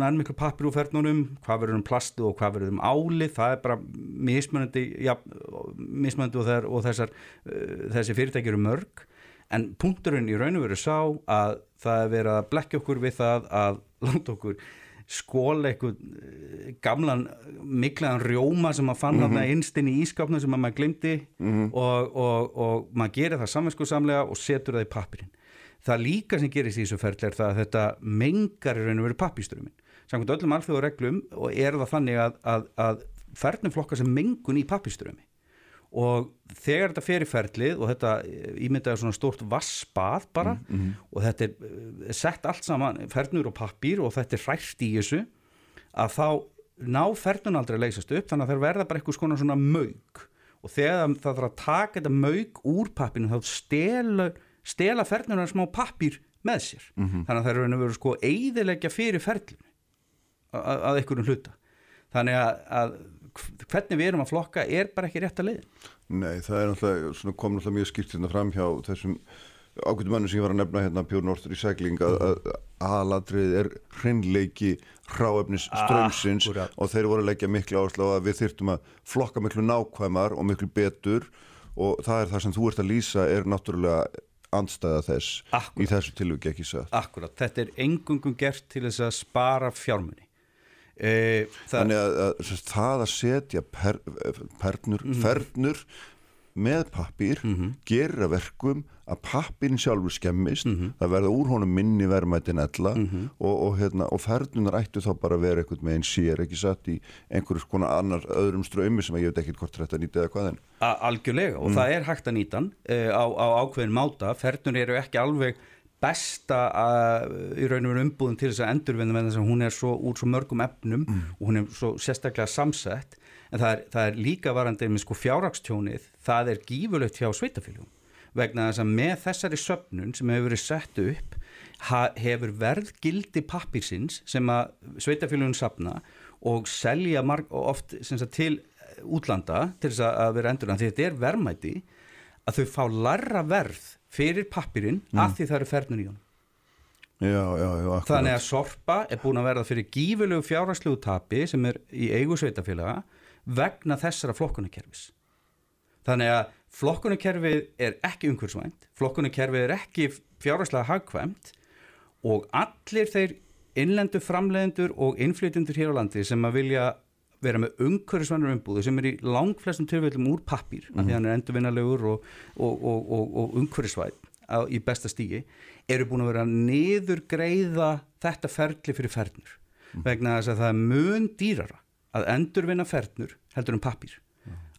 nær miklu pappir úr fernunum, hvað verður um plastu og hvað verður um áli, það er bara mismunandi, já, mismunandi og, þær, og þessar, uh, þessi fyrirtæki eru mörg, en punkturinn í raun og veru sá að það er verið að blekja okkur við það að landa okkur skóla eitthvað uh, gamlan miklaðan rjóma sem maður fann mm -hmm. innstinn í ískapna sem maður glimti mm -hmm. og, og, og maður gerir það saminskóðsamlega og setur það í pappirinn það líka sem gerist í þessu ferli er það að þetta mengar í raun og veru pappíströmmin samkvæmt öllum alþjóðu reglum og er það þannig að, að, að fernum flokkar sem mengun í pappíströmmi og þegar þetta fer í ferlið og þetta ímyndaður svona stórt vassbað bara mm -hmm. og þetta er eh, sett allt saman fernur og pappír og þetta er hræst í þessu að þá ná fernun aldrei að leysast upp þannig að það verða bara eitthvað svona mög og þegar það þarf að taka þetta mög úr pappinu þá stelur stela ferðlunar smá pappir með sér mm -hmm. þannig að það eru verið sko eidilegja fyrir ferðlun að, að einhverjum hluta þannig að, að hvernig við erum að flokka er bara ekki rétt að leiðin Nei, það er náttúrulega kom náttúrulega mjög skýrt hérna fram hjá þessum ákveðum mannum sem ég var að nefna hérna Pjór Nortur í segling að aðalatrið er hreinleiki hráefnis strömsins Akkúrat. og þeir voru að leggja miklu áherslu á að við þyrftum að flokka miklu nákvæmar og miklu betur og það er það sem þú ert að lýsa er náttúrulega andstæða þess Akkúrat. í þessu tilviki ekki satt Akkurat, þetta er engungum gert til þess að spara fjármunni e, það, Þannig að, að það að setja per, pernur, fernur með pappír gerir að verkum að pappírin sjálfur skemmist það verða úr honum minni verðmætin ella og, og, hérna, og fernunar ættu þá bara að vera einhvern meginn sér ekki satt í einhverjum konar annar öðrum ströymi sem að ég veit ekkert hvort þetta nýtið eða hvað en. A- algjörlega og það er hægt að nýta hann e, á, á ákveðin máta. Fernur eru ekki alveg besta að, í raun og veru umbúðum til þess að endurvinna með þess að hún er svo úr svo mörgum efnum og hún er svo sérstaklega samsett. En það er, það er líka varandi með sko fjárrakstjónið, það er gífulegt hjá sveitafélugum vegna þess að með þessari söfnun sem hefur verið sett upp hefur verðgildi pappísins sem að sveitafélugun sapna og selja marg, og oft sagt, til útlanda til þess að- vera endur því þetta er verðmæti að þau fá larra verð fyrir pappirinn af því það eru fernur í honum. Já, já, já, þannig að Sorpa er búin að verða fyrir gífulegu fjárhagslegu tapi sem er í eigu sveitafélaga vegna þessara flokkunarkerfis. Þannig að flokkunarkerfið er ekki umhverfisvænt flokkunarkerfið er ekki fjárhagslega hagkvæmt og allir þeir innlendu framleiðendur og innflytjendur hér á landi sem að vilja vera með umhverfisvænur umbúðu sem er í langflestum tilfellum úr pappír af því hann er endurvinnalegur og, og, og, og, og umhverfisvæn í besta stígi eru búin að vera að niðurgreiða þetta ferli fyrir fernur. Vegna þess að það er mun dýrara að endurvinna fernur heldur um pappír.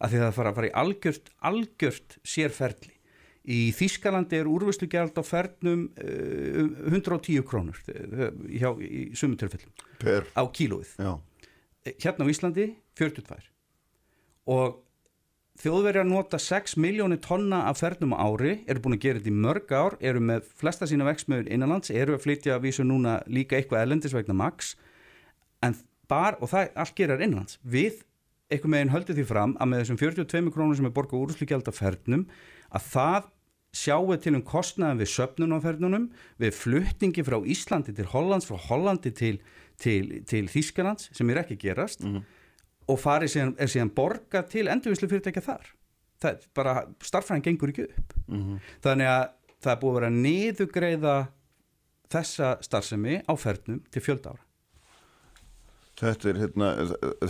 Af því að það fara að fara í algjört, algjört sérferli. Í Þískalandi er úrvislugjald á fernum uh, 110 krónur uh, hjá, í sumum tilfellum. Á kílóið. Já, hérna á Íslandi 42 og þjóðverjar nota 6 miljónir tonna af fernum ári, eru búin að gera þetta í mörg ár, eru með flesta sína vexmiður innanlands, eru að flytja að vísu núna líka eitthvað elendis vegna max. En bara, og það allt gerar innanlands, við eitthvað meginn höldum því fram að með þessum 42 krónur sem er borgað úrúslugjald af fernum að það sjáu til um kostnaðin við söpnun á fernunum, við flutningi frá Íslandi til Hollands, frá Hollandi til, til, til Þískalands sem er ekki gerast og farið síðan, er síðan borgað til endurvislu fyrirtækja þar. Það er bara, starffræðin gengur ekki upp. Þannig að það er búið að vera niðugreiða þessa starfsemi á fernum til fjölda ára. Þetta er hérna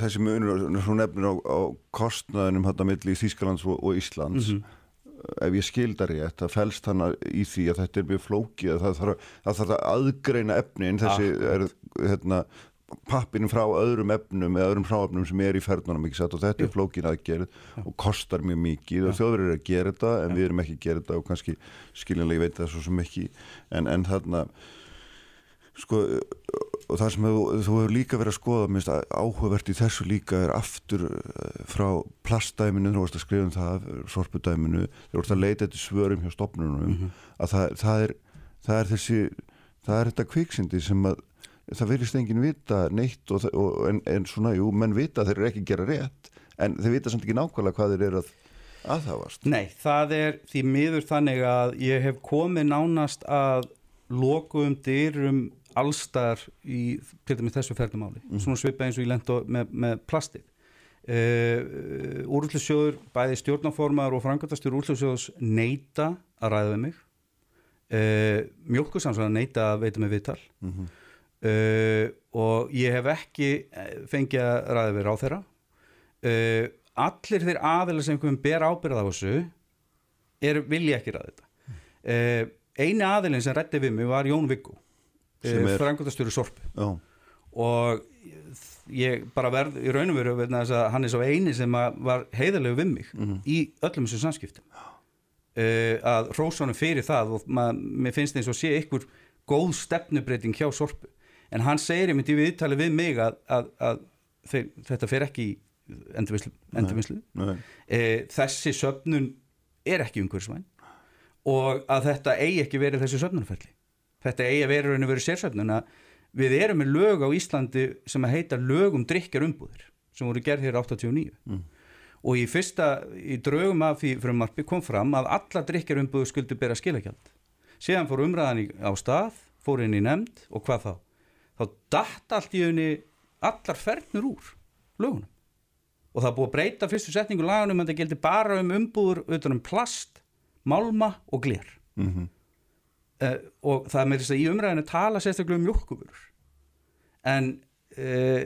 þessi munur, hún nefnir á, á kostnaðinum hérna milli Þýskalands og, og Íslands ef ég skildar rétt, það fælst hana í því að þetta er mjög flókið að það þarf, það þarf að aðgreina efnin. Þessi er hérna pappinu frá öðrum efnum eða öðrum hráefnum sem er í satt? Og þetta er flókin aðgerð og kostar mjög mikið og þjóður eru að gera þetta en við erum ekki að gera þetta og kannski skiljanlega ég veit það svo sem ekki. En, en þarna sko og það sem þú, þú hefur líka verið að skoða minnst áhugavert í þessu líka er aftur eh, frá plastdæminu þú varst að skrifa um það, sorpudæminu þú varst að leita eftir svörum hjá stopnunum að það, það, er, það er þessi það er þetta kviksindi sem að það verðist enginn vita neitt og, og, en, en svona, jú, menn vita þeir eru ekki að gera rétt en þeir vita samt ekki nákvæmlega hvað þeir eru að aðhafast Nei, það er því miður þannig að ég hef komið nánast að lokuðum dyrum allstar í þessu ferðumáli svona svipað eins og ég lento með, með plastið. Uh, úrúslusjóður bæði stjórnaformaður og frangatastjóður úrúslusjóðs neita að ræða við mig. Uh, mjölkusamsvæða neita að veita mig viðtal. Uh, og ég hef ekki eh, fengið að ræða við ráð þeirra allir þeir aðeins sem einhverjum ber ábyrða á þessu er, vilja ekki ræða þetta. Uh, eini aðilin sem rætti við mig var Jón Viggo Sem er- frangotastjóri Sorpu. Já, og ég bara verð í raun og veru að hann er svo eini sem var heiðarlegu við mig í öllum þessum samskiptum. Uh, að hrósónum fyrir það og mað, mér finnst eins og sé ykkur góð stefnubreiting hjá Sorpu. En hann segir einmitt í viðtali við mig að, að, að þeir, þetta fer ekki í endurvinnslu, Uh, þessi söfnun er ekki umhverfisvæn og að þetta eigi ekki verið þessi söfnunarferli þetta eigi að vera raun og verið sérsöfnun að við erum með lög á Íslandi sem að heita lög um drikkjar umbúðir sem voru gerð hér 89 og í fyrsta, í draugum af því frumarpi kom fram að alla drikkjar umbúður skuldu bera skilagjald. Síðan fór umræðan í, á stað fór inn í nefnd og hvað þá? Þá datt allt í unni allar fernur úr lögunum. Og það búið að breyta fyrstu setningu lagunum en það gildi bara um umbúður utan um plast, málma og glér mm -hmm. Uh, og það með þess að í umræðinu tala sérstaklega um mjölkufurur en uh,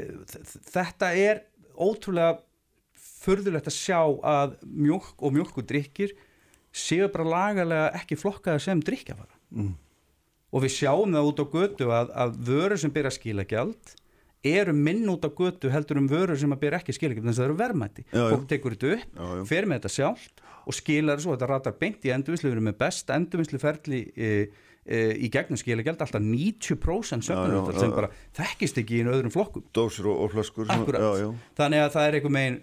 þetta er ótrúlega förðulegt að sjá að mjölk og mjölkudrykkir séu bara lagalega ekki flokkaða sem drikkjafara mm. og við sjáum það út á götu að, að vörur sem byrja skilagjald eru minn út á götu heldur um vörur sem að byrja ekki skilagjald en það eru verðmætti fólk tekur þetta upp, já, já. fer með þetta sjálft og skilar þessu og þetta ratar beint í endurvinslu við erum með best endurvinsluferli e, e, í gegnum skilagjald alltaf 90% söfnum sem bara þekkist ekki í öðrum flokkum. Dósir og, og flöskur þannig að það er einhver megin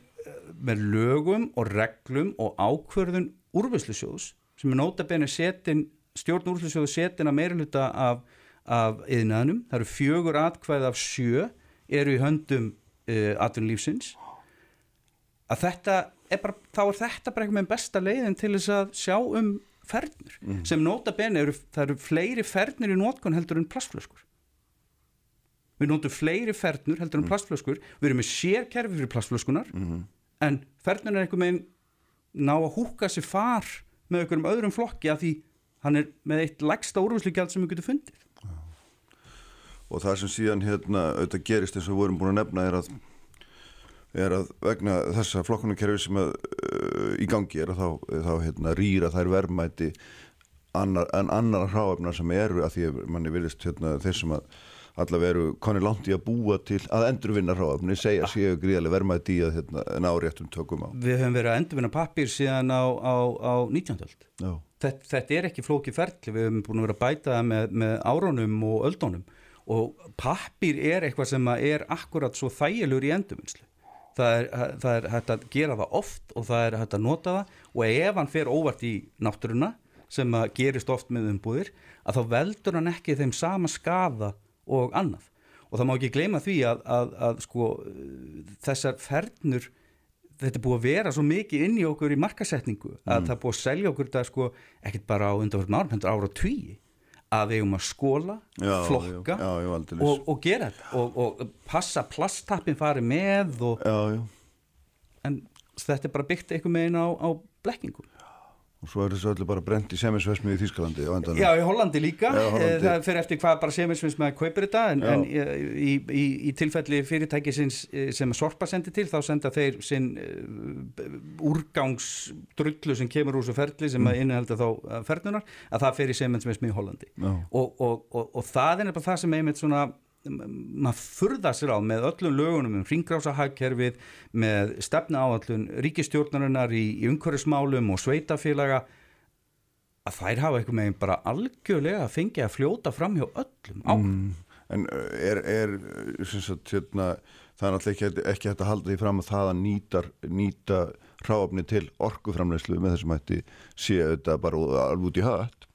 með lögum og reglum og ákverðun úrvöðslusjóðs sem er nótabenni setin stjórn úrvöðslusjóðu setin að meiruluta af, af yðnaðnum, það eru fjögur atkvæð af sjö eru í höndum uh, atvinnulífsins. Að þetta er bara, þá er þetta bara eitthvað með besta leiðin til þess að sjá um fernur, mm. sem nótabenni eru, það eru fleiri fernur í nótkun heldur en plastflöskur. Við nótum fleiri fernur heldur en mm. plastflöskur. Við erum með sérkerfi fyrir plastflöskunar mm en Ferdinand er einhver meginn ná að húka sér far með einhverjum öðrum flokki að því hann er með eitt legsta úrvæðslugjald sem við getum fundið. Og það sem síðan hérna auðvitað gerist eins og við vorum búin að nefna er að, er að vegna þessa flokkunarkerfi sem að, uh, í gangi er að þá, þá hérna, rýra þær verðmæti annar, en annar hráöfnar sem eru að því að manni vilist hérna, þeir sem að allavega eru konir langt í að búa til að endurvinna hráöfni, segja séu gríðarlega vermaði í að hérna, ná réttum tökum á. Við höfum verið að endurvinna pappir síðan á, á, á 19. öld. Þetta, þetta er ekki flóki ferli, við höfum búin að vera að bæta með, með árónum og öldónum og pappir er eitthvað sem er akkurat svo þægilegur í endurvinnslu. Það er, það er hægt að gera það oft og það er hægt að nota það. Og ef hann fer óvart í náttúruna sem gerist oft með umbúðir að þá veldur hann ekki þeim sama skafa og annað. Og það má ekki gleyma því að, að, að sko, þessar fernur þetta er búið að vera svo mikið inn í okkur í markasetningu að mm. það er búið að selja okkur þetta sko, ekkert bara á undanfjörðum árum, hendur ára og tví að við erum að skóla, já, flokka já, já, og, og gera þetta og, og passa plasttappin farið með og, en þetta er bara byggt einhver megin á, á blekkingum og svo er þessu öllu bara brent í semisvesmi í Þýskalandi Já, í Hollandi líka. Já, Hollandi. Eh, það fyrir eftir hvað bara semisvesmi að kaupir þetta en, en í, í, í tilfelli fyrirtæki eh, sem Sorpa sendi til þá senda þeir sinn uh, úrgangsdrullu sem kemur úr þessu ferli sem mm. innheldur þá fernunar að það fyrir semisvesmi í Hollandi. Og, og, og, og það er bara það sem einmitt svona maður furða sér á með öllum lögunum um ringgrásahagkerfið með stefna áallun ríkistjórnarinnar í, í umhverfismálum og sveitafélaga að þær hafa eitthvað með bara algjörlega að fengja að fljóta fram hjá öllum á. Mm, En er, er sagt, hérna, það er náttúrulega ekki, ekki hægt að halda því fram að það að nýtar, nýta ráfni til orkuframleyslu með þessum hætti séu þetta bara alveg út í hött.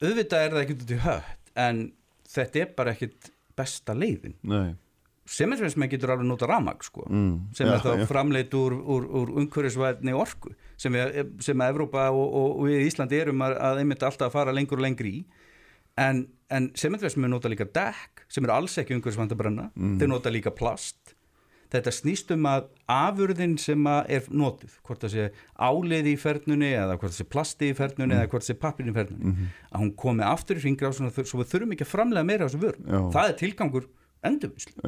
Auðvitað er það ekkert út í hött en þetta er bara ekkert besta leiðin Nei. sem er sem að getur alveg nota ramag sko, mm. sem ja, er þá ja. framleitt úr, úr, úr umhverfisvæðni orku sem, við, sem að Evrópa og, og, og við í Íslandi erum að, að einmitt alltaf að fara lengur og lengri í en, en sementverðsum er nota líka dekk sem er alls ekki umhverfisvæðan að brenna mm. þeir nota líka plast þetta snýst um að afurðin sem að er notið, hvort það sé áliði í fernunni eða hvort það sé plasti í fernunni mm. eða hvort það sé pappin í fernunni mm -hmm. að hún komi aftur í fingra svo við þurfum ekki að framlega meira á þessu vörn það er tilgangur endurvinnslu.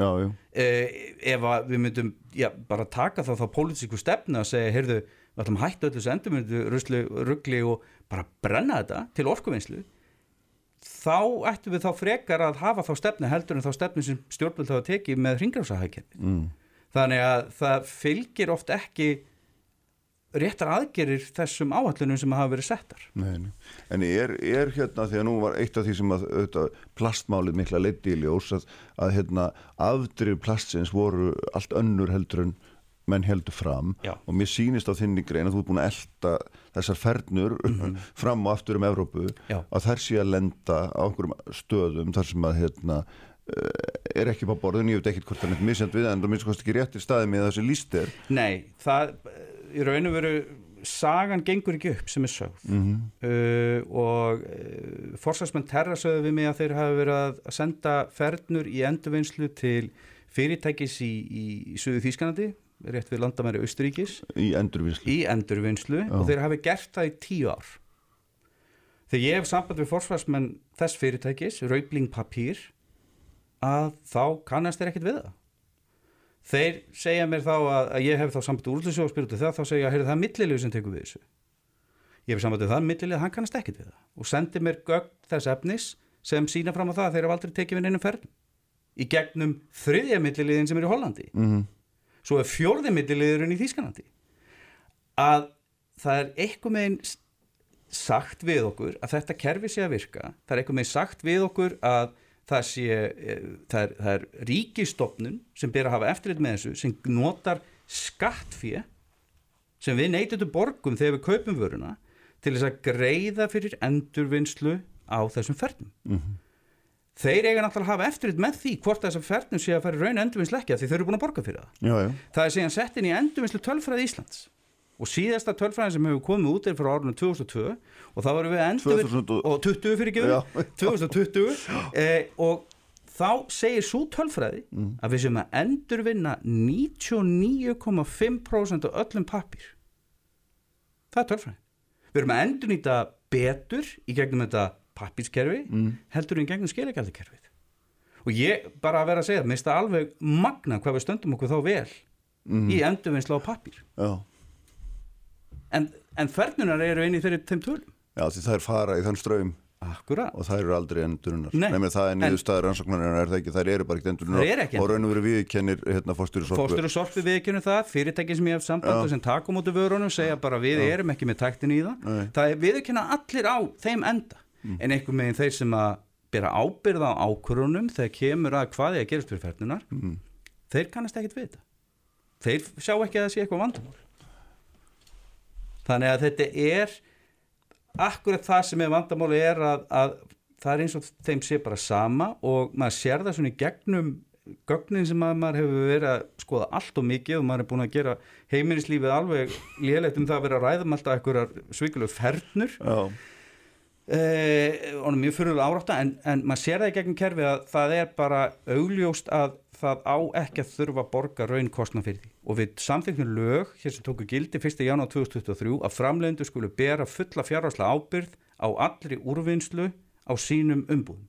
Eh, ef við myndum já, bara taka þá þá pólitísku stefnu að segja, heyrðu, við ætlum að hætta öllu þessu endurvinnslu, ruggli og bara brenna þetta til orkuvinnslu þá ættum við þá frekar að hafa þá stefnu heldur en þá stefnu sem stjórnvöld hafa tekið með hringrásahækjandi mm þannig að það fylgir oft ekki réttar aðgerir þessum áhaldunum sem hafa verið settar Nei, En er, er hérna því að nú var eitt af því sem að auðvitað, plastmálið mikla leiti í ljós að, að hérna, afdrif plastsins voru allt önnur heldur en menn heldur fram Já. og mér sýnist á þinni grein að þú er búin að elda þessar fernur mm -hmm. fram og aftur um Evrópu Já. að þær sé að lenda á einhverjum stöðum þar sem að hérna er ekki på borðin, ég veit ekki hvort það er misjand við en það minnst kosti ekki rétt í staði með þessi líst er. Nei, það í raun og veru sagan gengur ekki upp sem er sögð. Mhm. uh, og uh, forsvarsmenn terra sögðu við mig að þeir hafa verið að senda fernur í endurvinnslu til fyrirtækis í, í, í Suðu Þýskanandi rétt við landamæri Austuríkis í endurvinnslu. Í endurvinnslu og þeir hafi gert það í tíu ár. Þegar ég hef samband við forsvarsmenn þess fyrirtækis, Raubling Papír að þá kannast þeir ekkert við það. Þeir segja mér þá að, að ég hef þá samband við úrlýsjó og spyrir út í það þá segja að það er millilegu sem tekur við þessu. Ég hef samband við það millilegu, hann kannast ekkert við það og sendi mér gögn þess efnis sem sína fram á það að þeir hafa aldrei tekið við neinum ferðum í gegnum þriðja milliliðin sem er í Hollandi. Mm svo er fjórði milliliðurinn í Þýskanandi að það er eitthvað meginn sagt við okkur að þetta kerfi sé að virka það er eitthvað meginn sagt við okkur að það sé eh, það er, það er ríkistofnun sem ber að hafa eftirlit með þessu sem notar skattfé sem við neytutum borgum þegar við kaupum vöruna til þess að greiða fyrir endurvinnslu á þessum ferðum þeir eiga náttúrulega að hafa eftirlit með því hvort þessar ferðnum sé að fara raun af því þau eru búin að borga fyrir það. Já, já, Það er síðan sett inn í endurvinnslu tölfræði Íslands og síðasta tölfræði sem hefur komið út er frá árunum 2002 og það voru við endurvinn 2000 og- og 20 fyrir ekki 2020 eh, og þá segir svo tölfræði að við sem að endurvinna 99,5% af öllum pappir það er tölfræði við erum að endurnýta betur í gegnum þetta pappískerfi heldur en gegnum skilagjaldikerfið og ég bara að vera að segja mér finnst það alveg magna hvað við stöndum okkur þá vel í endurvinnslu á pappír. Já. En, en fernunar eru í þeirri þeim tölum. Já, því það er fara í þann ströym Akkurat, og það eru aldrei endurunar Nei, Nefnir það er niðurstaðar rannsóknar er það ekki, það eru bara ekki endurunar og raun og veru viðkennir hérna fórstjóri sorpu fórstur og sorpi viðkynnu það fyrirtæki sem ég hef samband og sem takum út af vörunum segja bara við erum ekki með taktin í það. Nei. Mm. það er viðkynna allir á þeim enda. En einhver meginn þeir sem að bera ábyrða á ákvörunum þegar kemur að hvað er að gerast fyrir fernunar Mm. þeir kannast ekkit við þetta. Þeir sjá ekki að það sé eitthvað vandamál þannig að þetta er akkurat það sem er vandamáli er að, að það er eins og þeim sé bara sama og maður sér það svona í gegnum gögnin sem að maður hefur verið að skoða allt og mikið og maður er búin að gera heimilislífið alveg lélegt um það að vera að ræðum alltaf einhverjar svikulegu fernur. Já, eh, og mjög fyrirlega árátta en, en maður sér það í gegnum kerfi að það er bara augljóst að það á ekki að þurfa að borga raunkostna fyrir því. Og við samþyknum lög hér sem tóku gildi 1. janúar 2023 að framlegendur skulu bera fulla fjárháslega ábyrð á allri úrvinnslu á sínum umbúðum.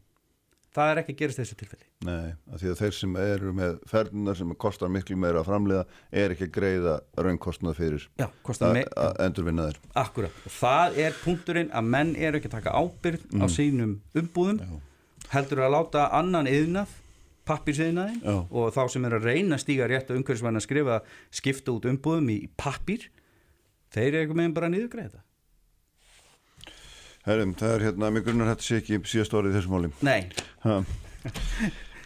Það er ekki að gerast þessu tilfelli. Nei, af því að þeir sem eru með ferðunar sem kostar miklu meira að framlega er ekki að greiða raunkostnað fyrir Já, að að endurvinna þeir. Akkurat, og það er punkturinn að menn eru ekki að taka ábyrð á sínum umbúðum heldur að láta annan yðnað pappírsiðnaðin Já. og þá sem er að reyna að stíga rétt og umhverfisvæðin að skrifa skipta út umbúðum í pappír þeir eru eitthvað meðan bara að niðurgreða Herrum, það er hérna, mig grunnar þetta sé ekki síðast orðið í þessu máli Nei, ha.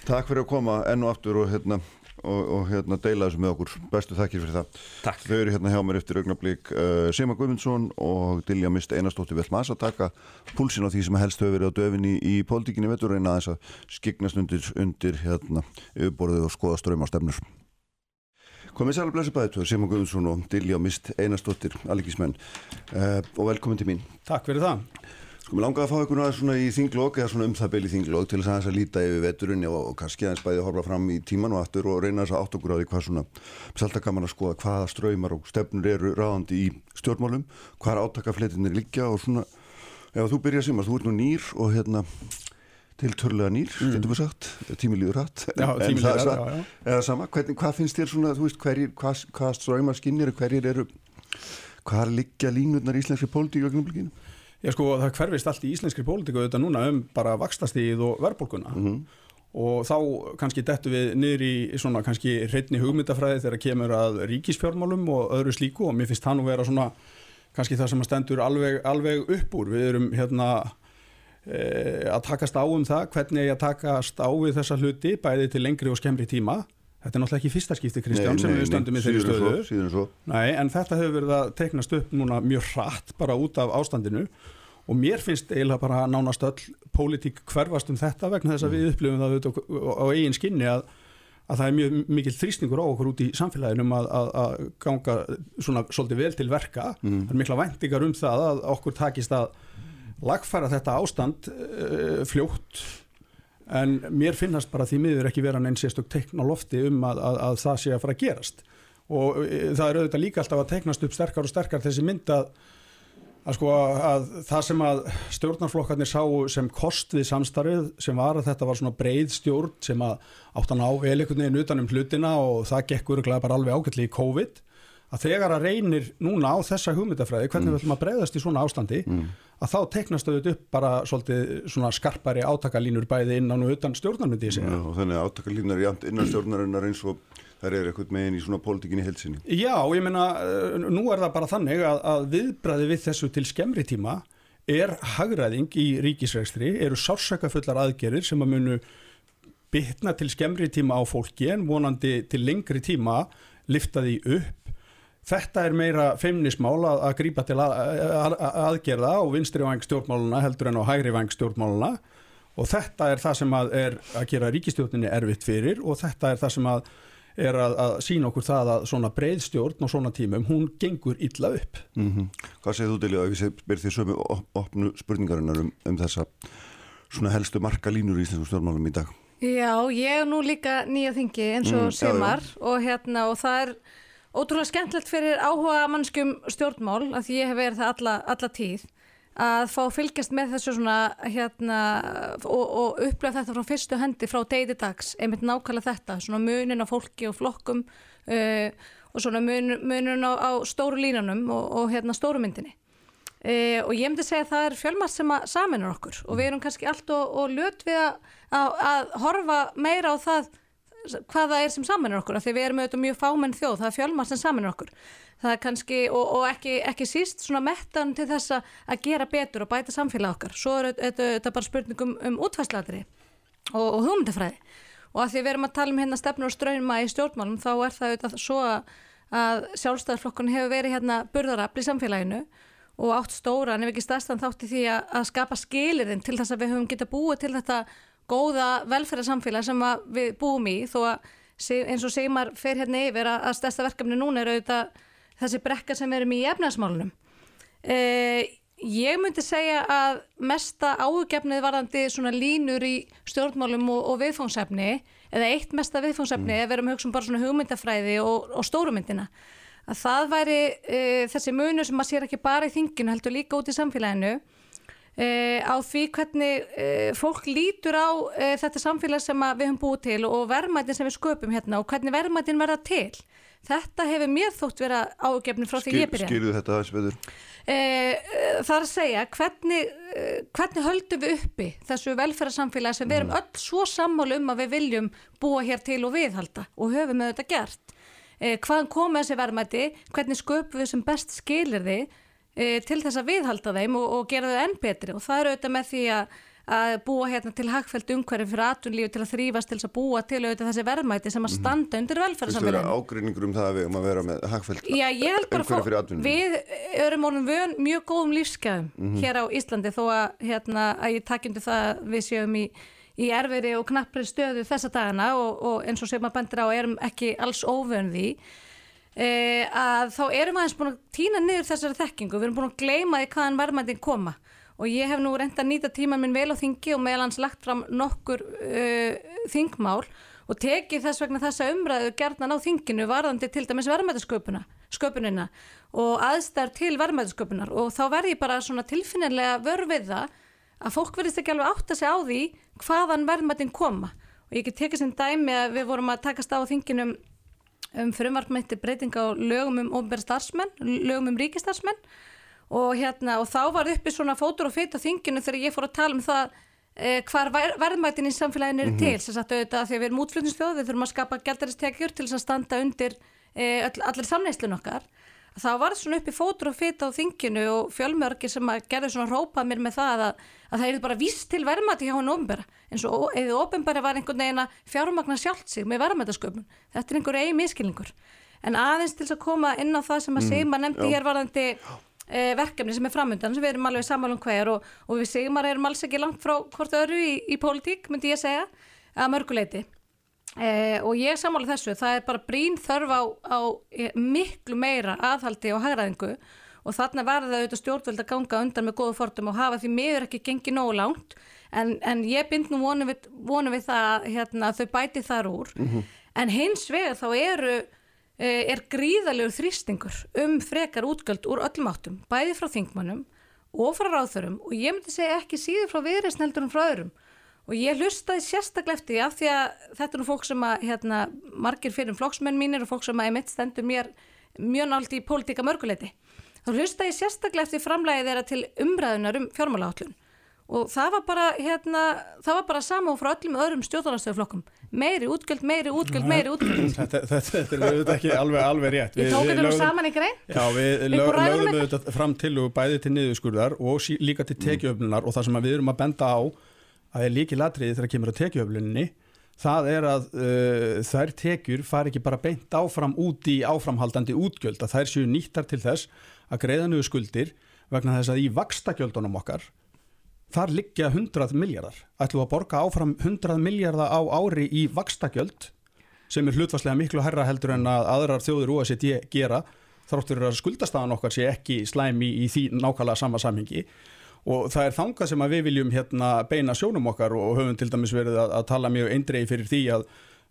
Takk fyrir að koma enn og aftur og hérna og, og hérna deila þessu með okkur. Bestu þakkir fyrir það. Takk. Þau eru hérna hjá mér eftir augnablík uh, Sima Guðmundsson og Dilja Mist Einarstóttir Velmas að taka púlsin á því sem helst hefur verið á döfinni í pólitíkinni vetur reyna aðeins að skiknast undir, undir hérna yfirborðið og skoða ströym á stefnur Komið sæl að blessa bæði tveir, Sima Guðmundsson og Dilja Mist Einarstóttir, alíkismenn uh, og velkomin til mín. Takk fyrir það. Sko, mér langaði að fá ykkur svona í þinglokk eða svona um það beil í þinglokk til þess aðeins að líta yfir veturinn og, og kannski aðeins bæði að horfa fram í tíman og aftur og reyna þess að átt okkur á því hvað svona selta gaman að skoða hvaða ströymar og stefnur eru ráðandi í stjórnmálum hvaða átakafletinir liggja og svona ef þú byrjar sem að þú ert nú nýr og hérna tiltörlega nýr, mm. getur við sagt tími líður hatt eða sama, hvernig, hvað finnst þér svona veist, hverjir, hvað, hvað ströymar skinnir hverjir eru hvað liggja línutnar í íslenski pólitík? Já sko það hverfist allt í íslenskri pólitíku auðvitað núna um bara vakstastíð og verðbólguna. Og þá kannski dettu við niður í svona kannski hreitni hugmyndafræði þegar kemur að ríkisfjármálum og öðru slíku og mér finnst það nú vera svona kannski það sem að stendur alveg, alveg upp úr. Við erum hérna e, að takast á um það hvernig ég að takast á við þessa hluti bæði til lengri og skemmri tíma þetta er náttúrulega ekki fyrsta skipti Kristján sem við stöndum í þeirri stöðu svo, síður en svo. Nei, en þetta hefur verið að teiknast upp núna mjög hratt bara út af ástandinu. Og mér finnst eiginlega bara nánast öll pólitík hverfast um þetta vegna þess að við upplifum það auðvitað á, á eigin skinni að, að það er mjög mikil þrýstingur á okkur út í samfélaginu um að, að, að ganga svona svolítið vel til verka. Mm. það er mikla væntingar um það að okkur takist að lagfæra þetta ástand uh, fljótt en mér finnast bara því miður ekki vera neins sérstök teikn á lofti um að, að, að það sé að fara að gerast. Og uh, það er auðvitað líka alltaf að teiknast upp sterkar og sterkar þessi mynd að að sko að það sem að stjórnarflokkarnir sá sem kost við samstarfið sem var að þetta var svona breið stjórn sem að áttan á veginn utanum hlutina og það gekk öruglega bara alveg ágætli í COVID að þegar að reynir núna á þessa hugmyndafræði hvernig mm. við ætlum að breyðast í svona ástandi mm. að þá teknast þau upp bara svolítið svona skarpari átakalínur bæði innan og utan stjórnarmyndi Já, og þannig að átakalínur innan stjórnarinnar eins og Það er eitthvað megin í svona pólitíkinni helsinni. Já, ég meina, eh, nú er það bara þannig að, að viðbræði við þessu til skemmri tíma er hagræðing í ríkisregstri, eru sársakafullar aðgerir sem að munu bytna til skemmri tíma á fólki en vonandi til lengri tíma lifta því upp. Þetta er meira feimnismál að, að grípa til að, aðgerða á vinstri vang stjórnmáluna heldur en á hægri vang stjórnmáluna og þetta er það sem að er að gera ríkistjórninni erfitt fyrir og þetta er það sem að er að, að sína okkur það að svona breyðstjórn og svona tímum, hún gengur illa upp. Mm -hmm. Hvað segir þú til að við byrjum því sömu opnu spurningarinnar um, um þessa svona helstu marka línur í Íslandsku stjórnmálum í dag? Já, ég er nú líka nýja þingi eins og mm, semar já, já. og hérna og það er ótrúlega skemmtilegt fyrir áhuga mannskum stjórnmál að ég hef verið það alla, alla tíð að fá fylgjast með þessu svona hérna og, og upplega þetta frá fyrstu hendi frá degi dags, einmitt nákvæmlega þetta svona munin á fólki og flokkum uh, og svona mun, munin á, á stóru línunum og, og hérna stóru myndinni. Uh, og ég myndi segja að það er fjölmast sem saminur okkur og við erum kannski allt og, og löt við að, að, að horfa meira á það hvaða er sem saminur okkur, því við erum auðvitað mjög fámenn þjóð, það er fjölmast sem saminur okkur. Það er kannski, og, og ekki, ekki síst svona mettan til þess að gera betur og bæta samfélag okkar. Svo er þetta bara spurningum um útfæsladri og, og hugmyndafræði. Og að því við erum að tala um hérna stefnur og ströynma í stjórnmálum þá er það auðvitað svo að sjálfstæðarflokkun hefur verið hérna burðarafl í samfélaginu og átt stóra en ef ekki stærstan þátti því að, að skapa skilirinn til þess að við höfum getað búið til þetta góða velferðarsamfélag sem við búum í þó að eins og Sigmar fer hérna yfir að, stærsta verkefni núna er auðvitað þessi brekka sem við erum í efnaðsmálunum. Eh, ég myndi segja að mesta áhugjefnið varðandi svona línur í stjórnmálum og, og viðfóngsefni eða eitt mesta viðfóngsefni mm. að hugsa um bara svona hugmyndafræði og, og stórumyndina að það væri e, þessi munu sem maður sér ekki bara í þinginu heldur líka út í samfélaginu e, á því hvernig e, fólk lítur á þetta samfélag sem við höfum búið til og verðmætin sem við sköpum hérna og hvernig verðmætin verða til Þetta hefur mér þótt vera ágefni frá því Skil, ég byrja. Skilju þetta aðeins betur? Það er að segja, hvernig, hvernig höldum við uppi þessu velferðarsamfélagi sem við erum mm. öll svo sammálu um að við viljum búa hér til og viðhalda og höfum við þetta gert. Hvaðan koma þessi verðmæti, hvernig sköpum við sem best skilir þið eh, til þess að viðhalda þeim og, og gera þau enn betri og það eru auðvitað með því að að búa hérna til hagfælt umhverfi fyrir atvinnlífi til að þrýfast til að búa til auðvitað þessi verðmæti sem að mhm. standa undir velferðarsamfélaginu. Þú veist, eru ágreiningur um það að við um að vera með hagfælt umhverfi fyrir atvinnlífi. Við erum orðin vön mjög góðum lífsgæðum mm -hmm. hér á Íslandi þó að, hérna, að ég takkjandi það við séum í, í erfiðri og knappri stöðu þessa dagana og, og eins og sem að bendur á erum ekki alls óvön því e, að þá erum aðeins búin að týna niður þessari þekkingu, við erum búin að gleima því hvaðan verðmætin koma. Og ég hef nú reynda að nýta tíma minn vel á þingi og meðal hans lagt fram nokkur uh, þingmál og tekið þess vegna þessa umræðu gerðan á þinginu varðandi til dæmis verðmætasköpunina og aðstæður til verðmætasköpunar. Og þá verð ég bara svona tilfinnilega vörfið það að fólk verðist ekki alveg átt að segja á því hvaðan verðmætin koma. Og ég get tekið sem dæmi að við vorum að takast á þinginum um frumvartmætti breytinga á lögum um ofnbæra starfsmenn, lögum um ríkistarfsmenn og, hérna, og þá var uppi svona fótur og fyrt á þinginu þegar ég fór að tala um það eh, hvar verðmætin í samfélaginu er mm -hmm. til. Þess að auðvitað því að við erum útflutningsfjóð við þurfum að skapa gældaristekjur til að standa undir eh, all, allir samneislun okkar. Þá var það svona uppi fótur og fyrt á þinginu og fjölmörgir sem að gerði svona rópað mér með það að, að það er bara vist til verðmæti hjá hann ofnbæra eins og eða ofnbæra var einhvern veginn að fjármagna sjálft sig með verðmætasköpun. Þetta er einhver eigi miskilningur en aðeins til að koma inn á það sem að mm, Sigma nefndi hér varðandi e, verkefni sem er framöndan sem við erum alveg sammálum hver og, og við segjum að erum alls ekki langt frá hvort öðru í, í pólitík myndi ég segja að mörguleiti Eh, og ég samála þessu, það er bara brín þörf á, á miklu meira aðhaldi og hagraðingu og þarna verða það auðvitað stjórnvöld að ganga undan með góðu fortum og hafa því miður ekki gengið nógu langt. En, en ég bind nú vonum við, vonum við það hérna, þau bæti þar úr. En hins vegar þá eru eh, er gríðalegur þrýstingur um frekar útgöld úr öllum áttum bæði frá þingmannum og frá ráþurum og ég myndi segja ekki síður frá viðreysneldurum frá öðrum. Og ég hlustaði sérstaklega eftir því af því að þetta er nú fólk sem að hérna, margir fyrir flokksmenn mínir og fólk sem að emitt stendur mér mjög nált í pólitíka mörguleiti þá hlustaði ég sérstaklega eftir framlægið þeirra til umræðunar um fjármálaátlun og það var bara hérna, það var bara sama og frá öllum öðrum stjórnarnarstöðuflokkum meiri útgjöld, meiri útgjöld, meiri útgjöld. Þetta, þetta, þetta er ekki alveg, alveg rétt. Ég tók þetta saman í grein. Já, við lögum auðvitað fram til og bæði til niðurskurðar og sí, líka til tekiöflunar og það sem við erum að benda á að er líki latriði þegar kemur að tekiöfluninni það er að uh, þær tekjur fari ekki bara beint áfram út í áframhaldandi útgjöld að þær séu nýttar til þess að greiða niður skuldir vegna þess að í vakstakjöldunum okkar þar liggja 100 miljardar ætlum að borga áfram 100 miljardar á ári í vakstakjöld sem er hlutvarslega miklu herra heldur en að aðrar þjóður OECD gera þráttur að skuldastafan okkar sé ekki slæmi í því nákvæmlega sama samhengi. Og það er þangað sem að við viljum hérna beina sjónum okkar og höfum til dæmis verið að, að tala mjög eindreið fyrir því að,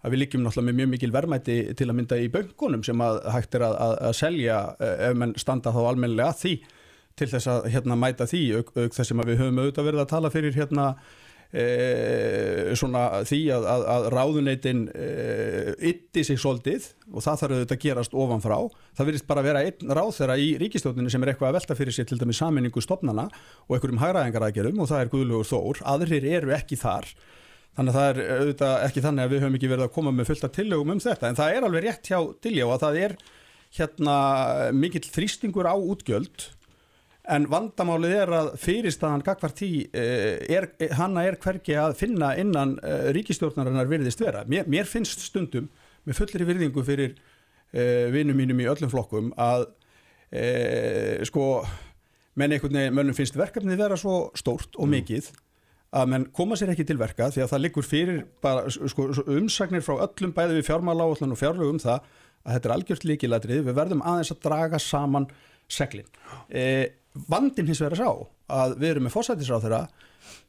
að við liggjum náttúrulega með mjög mikil verðmæti til að mynda í böngunum sem að hægt er að, að, að selja eh, ef menn standa þá almennilega að því til þess að hérna mæta því auk, auk þess að við höfum auðvitað verið að tala fyrir hérna e, svona því að, að, að ráðuneytin e, ytti sig svolítið og það þarf auðvitað að gerast ofanfrá. Það virðist bara vera einn ráð þeirra í ríkistjóðinu sem er eitthvað að velta fyrir sér til dæmis saminningu stopnana og einhverjum hægraðingaraðgerum og það er Guðlugur Þór, aðrir eru ekki þar þannig að það er auðvitað ekki þannig að við höfum ekki verið að koma með fullt af tillögum um þetta. En það er alveg rétt hjá Diljá að það er hérna mikill þrýstingur á útgjöld. En vandamálið er að fyrirstaðan gagvart því, eh, er, hanna er hvergi að finna innan uh, ríkistjórnarinnar virðist vera. Mér, mér finnst stundum með fullri virðingu fyrir uh, vinnum mínum í öllum flokkum að uh, sko, menn einhvern veginn, mönnum finnst verkefnið vera svo stórt og mikið að menn koma sér ekki til verka því að það liggur fyrir bara, sko, umsagnir frá öllum bæði við fjármála áallan og fjárlögum það að þetta er algjört líkilatrið, við verðum aðeins að draga saman seglin. Eh, vandin hins vegar sá að við erum með fósætisráð þeirra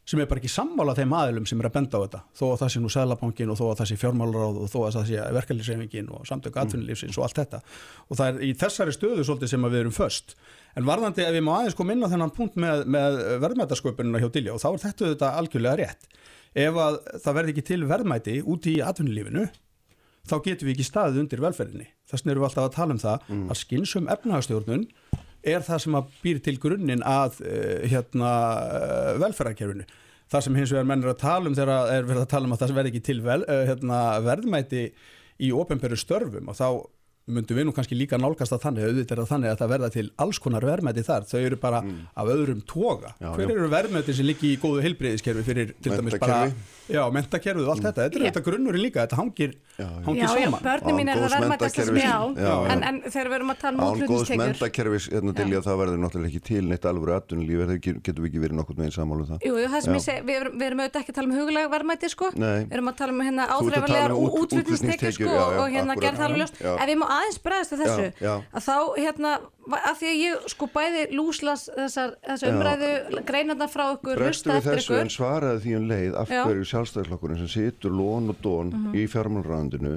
sem er bara ekki sammála þeim aðilum sem er að benda á þetta. Þó að það sé nú Sæðlabankin og þó að það sé fjármálaráð og þó að það sé verkefliðsreifingin og samtöku atvinnulífsins og allt þetta. Og það er í þessari stöðu svolítið sem við erum först en varðandi ef við má aðeins koma inn á þennan punkt með, með verðmætasköpunina hjá og þá er þetta þetta algjörlega rétt. Ef að það verði ekki til verðmæti út í atvinnulífinu þá getum við ekki staðið undir velferðinni. Þess vegna erum við alltaf að tala um það að skynsum efnahagstjórnun er það sem að býr til grunninn að uh, hérna, uh, velferðarkerfinu. Það sem hins vegar menn er að tala um þegar er verið að tala um að það verði ekki til vel, uh, hérna, verðmæti í ofinberu störfum og þá myndum við nú kannski líka nálgast að þannig auðvitað er að þannig að það verða til alls konar verðmæti þar, þau eru bara af öðrum toga. Já, Hver eru verðmæti sem líki í góðu heilbreyðiskerfi fyrir til dæmis bara. Já, mentakerfið og allt þetta, þetta er Já. þetta grunnurinn líka, þetta hangir, Já, já. hangir Já, já, saman. börnum mín er góðs verðmættasta sem ég Já, já. en, en þegar við erum að tala um Án góðs mentakerfis hérna til í að það verður náttúrulega ekki til neitt alvöru atvinnulíf er það getum við ekki verið nokkurn veginn sammála um það Jú, jú, það sem Já. ég segi, við erum, við erum auðvitað ekki að tala um huglega verðmæti sko, Nei. við erum að tala um hérna að áþreifanlegar um út- útflutningstekjur sko já, já, og hérna gerð að því að ég sko bæði lúslas þessar, þessar umræðu greinarnar frá ykkur, hlusta við þessu ykkur en svaraði því um leið af. Mhm. hverju sjálfstæðislokkurinn sem situr lón og dón í fjármálræðandinu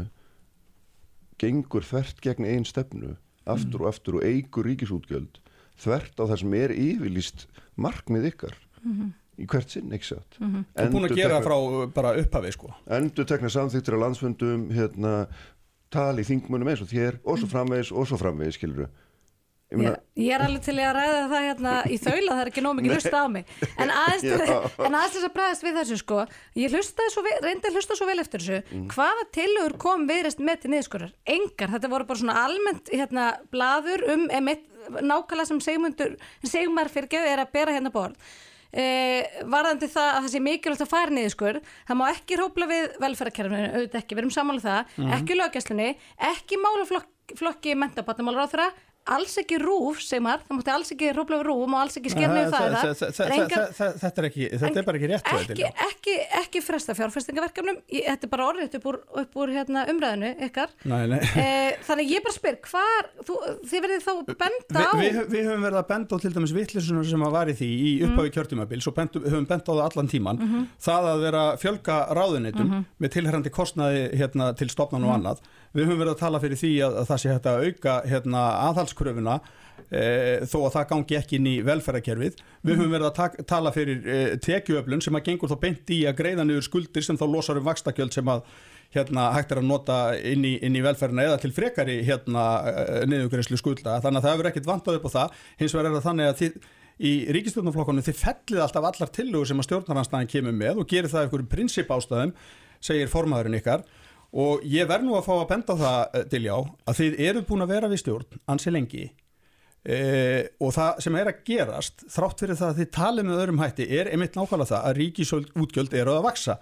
gengur þvert gegn einn stefnu aftur og aftur og eigur ríkisútgjöld þvert á það sem er yfirlýst markmið ykkar Mhm. í hvert sinn, ekki satt Mm. Það er búin að gera frá uh, bara upphafi sko. endur tekna samþyktir á landsfundum hérna, tali þingmunum eins og þér og svo framvegis og svo framvegis skilur ég Ég, er alveg til að ræða það hérna í þaula, það er ekki nóg mikið hlusta á mig. En aðeins þess að bregðast við þessu sko ég hlustaði svo, vel- reyndi að hlusta svo vel eftir þessu. Mm. hvaða tillögur kom viðreist með til niðurskurðar? Engar, þetta voru bara svona almennt hérna blaður um emitt, nákvæmlega sem segmundur segmar fyrir geði er að bera hérna borð. Eh, varðandi það að það sé mikilvægt að fara niðurskur það má ekki hrópla við velferðarkerfinu auðvitað ekki, við erum sammála um það. Ekki löggjastlunni, ekki málaflokki mentabatnamálar á þeirra alls ekki rúf, segir maður, það mátti alls ekki við rúfum og alls ekki sker með það, er Þetta er ekki, þetta er bara ekki rétt ekki, ekki, ekki fresta fjárfestingaverkefnum þetta er bara orðið upp úr, hérna, umræðinu ykkar. Nei, nei. E, þannig ég bara spyr, hvar þú, þið verðið þá benda á Vi, við, við höfum verið að benda á til dæmis vittlisunar sem að var í því í Mhm. upphafi kjörtumabils og bentum, höfum bent á það allan tíman það að vera fjölga ráðunitum Mhm. með tilherrandi kostnaði hérna, til stopnan og annað. Við höfum verið að tala fyrir því að, að það sé hægt að auka hérna, aðhalskröfuna e, þó að það gangi ekki inn í velferðarkerfið. Við höfum verið að tak, tala fyrir e, tekjuöflun sem að gengur þá beint í að greiða niður skuldir sem þá losar um vakstakjöld sem að hérna, hægt er að nota inn í, inn í velferðina eða til frekari hérna, niðugreislu skulda. Þannig að það hefur ekkit vantað upp á það. Hins vegar er það þannig að þið, í ríkistjórnarflokkunum þið fellið alltaf allar tillögur sem að stjórnaranstæðin kemur með og gerir það ykkur prinsip ástæðum segir formaðurinn ykkar og ég verð nú að fá að benda það eh, Diljá að þið eruð búin að vera við stjórn ansi lengi e, og það sem er að gerast þrátt fyrir það að þið talið með öðrum hætti er einmitt nákvæmlega það að ríkisútgjöld eru að vaksa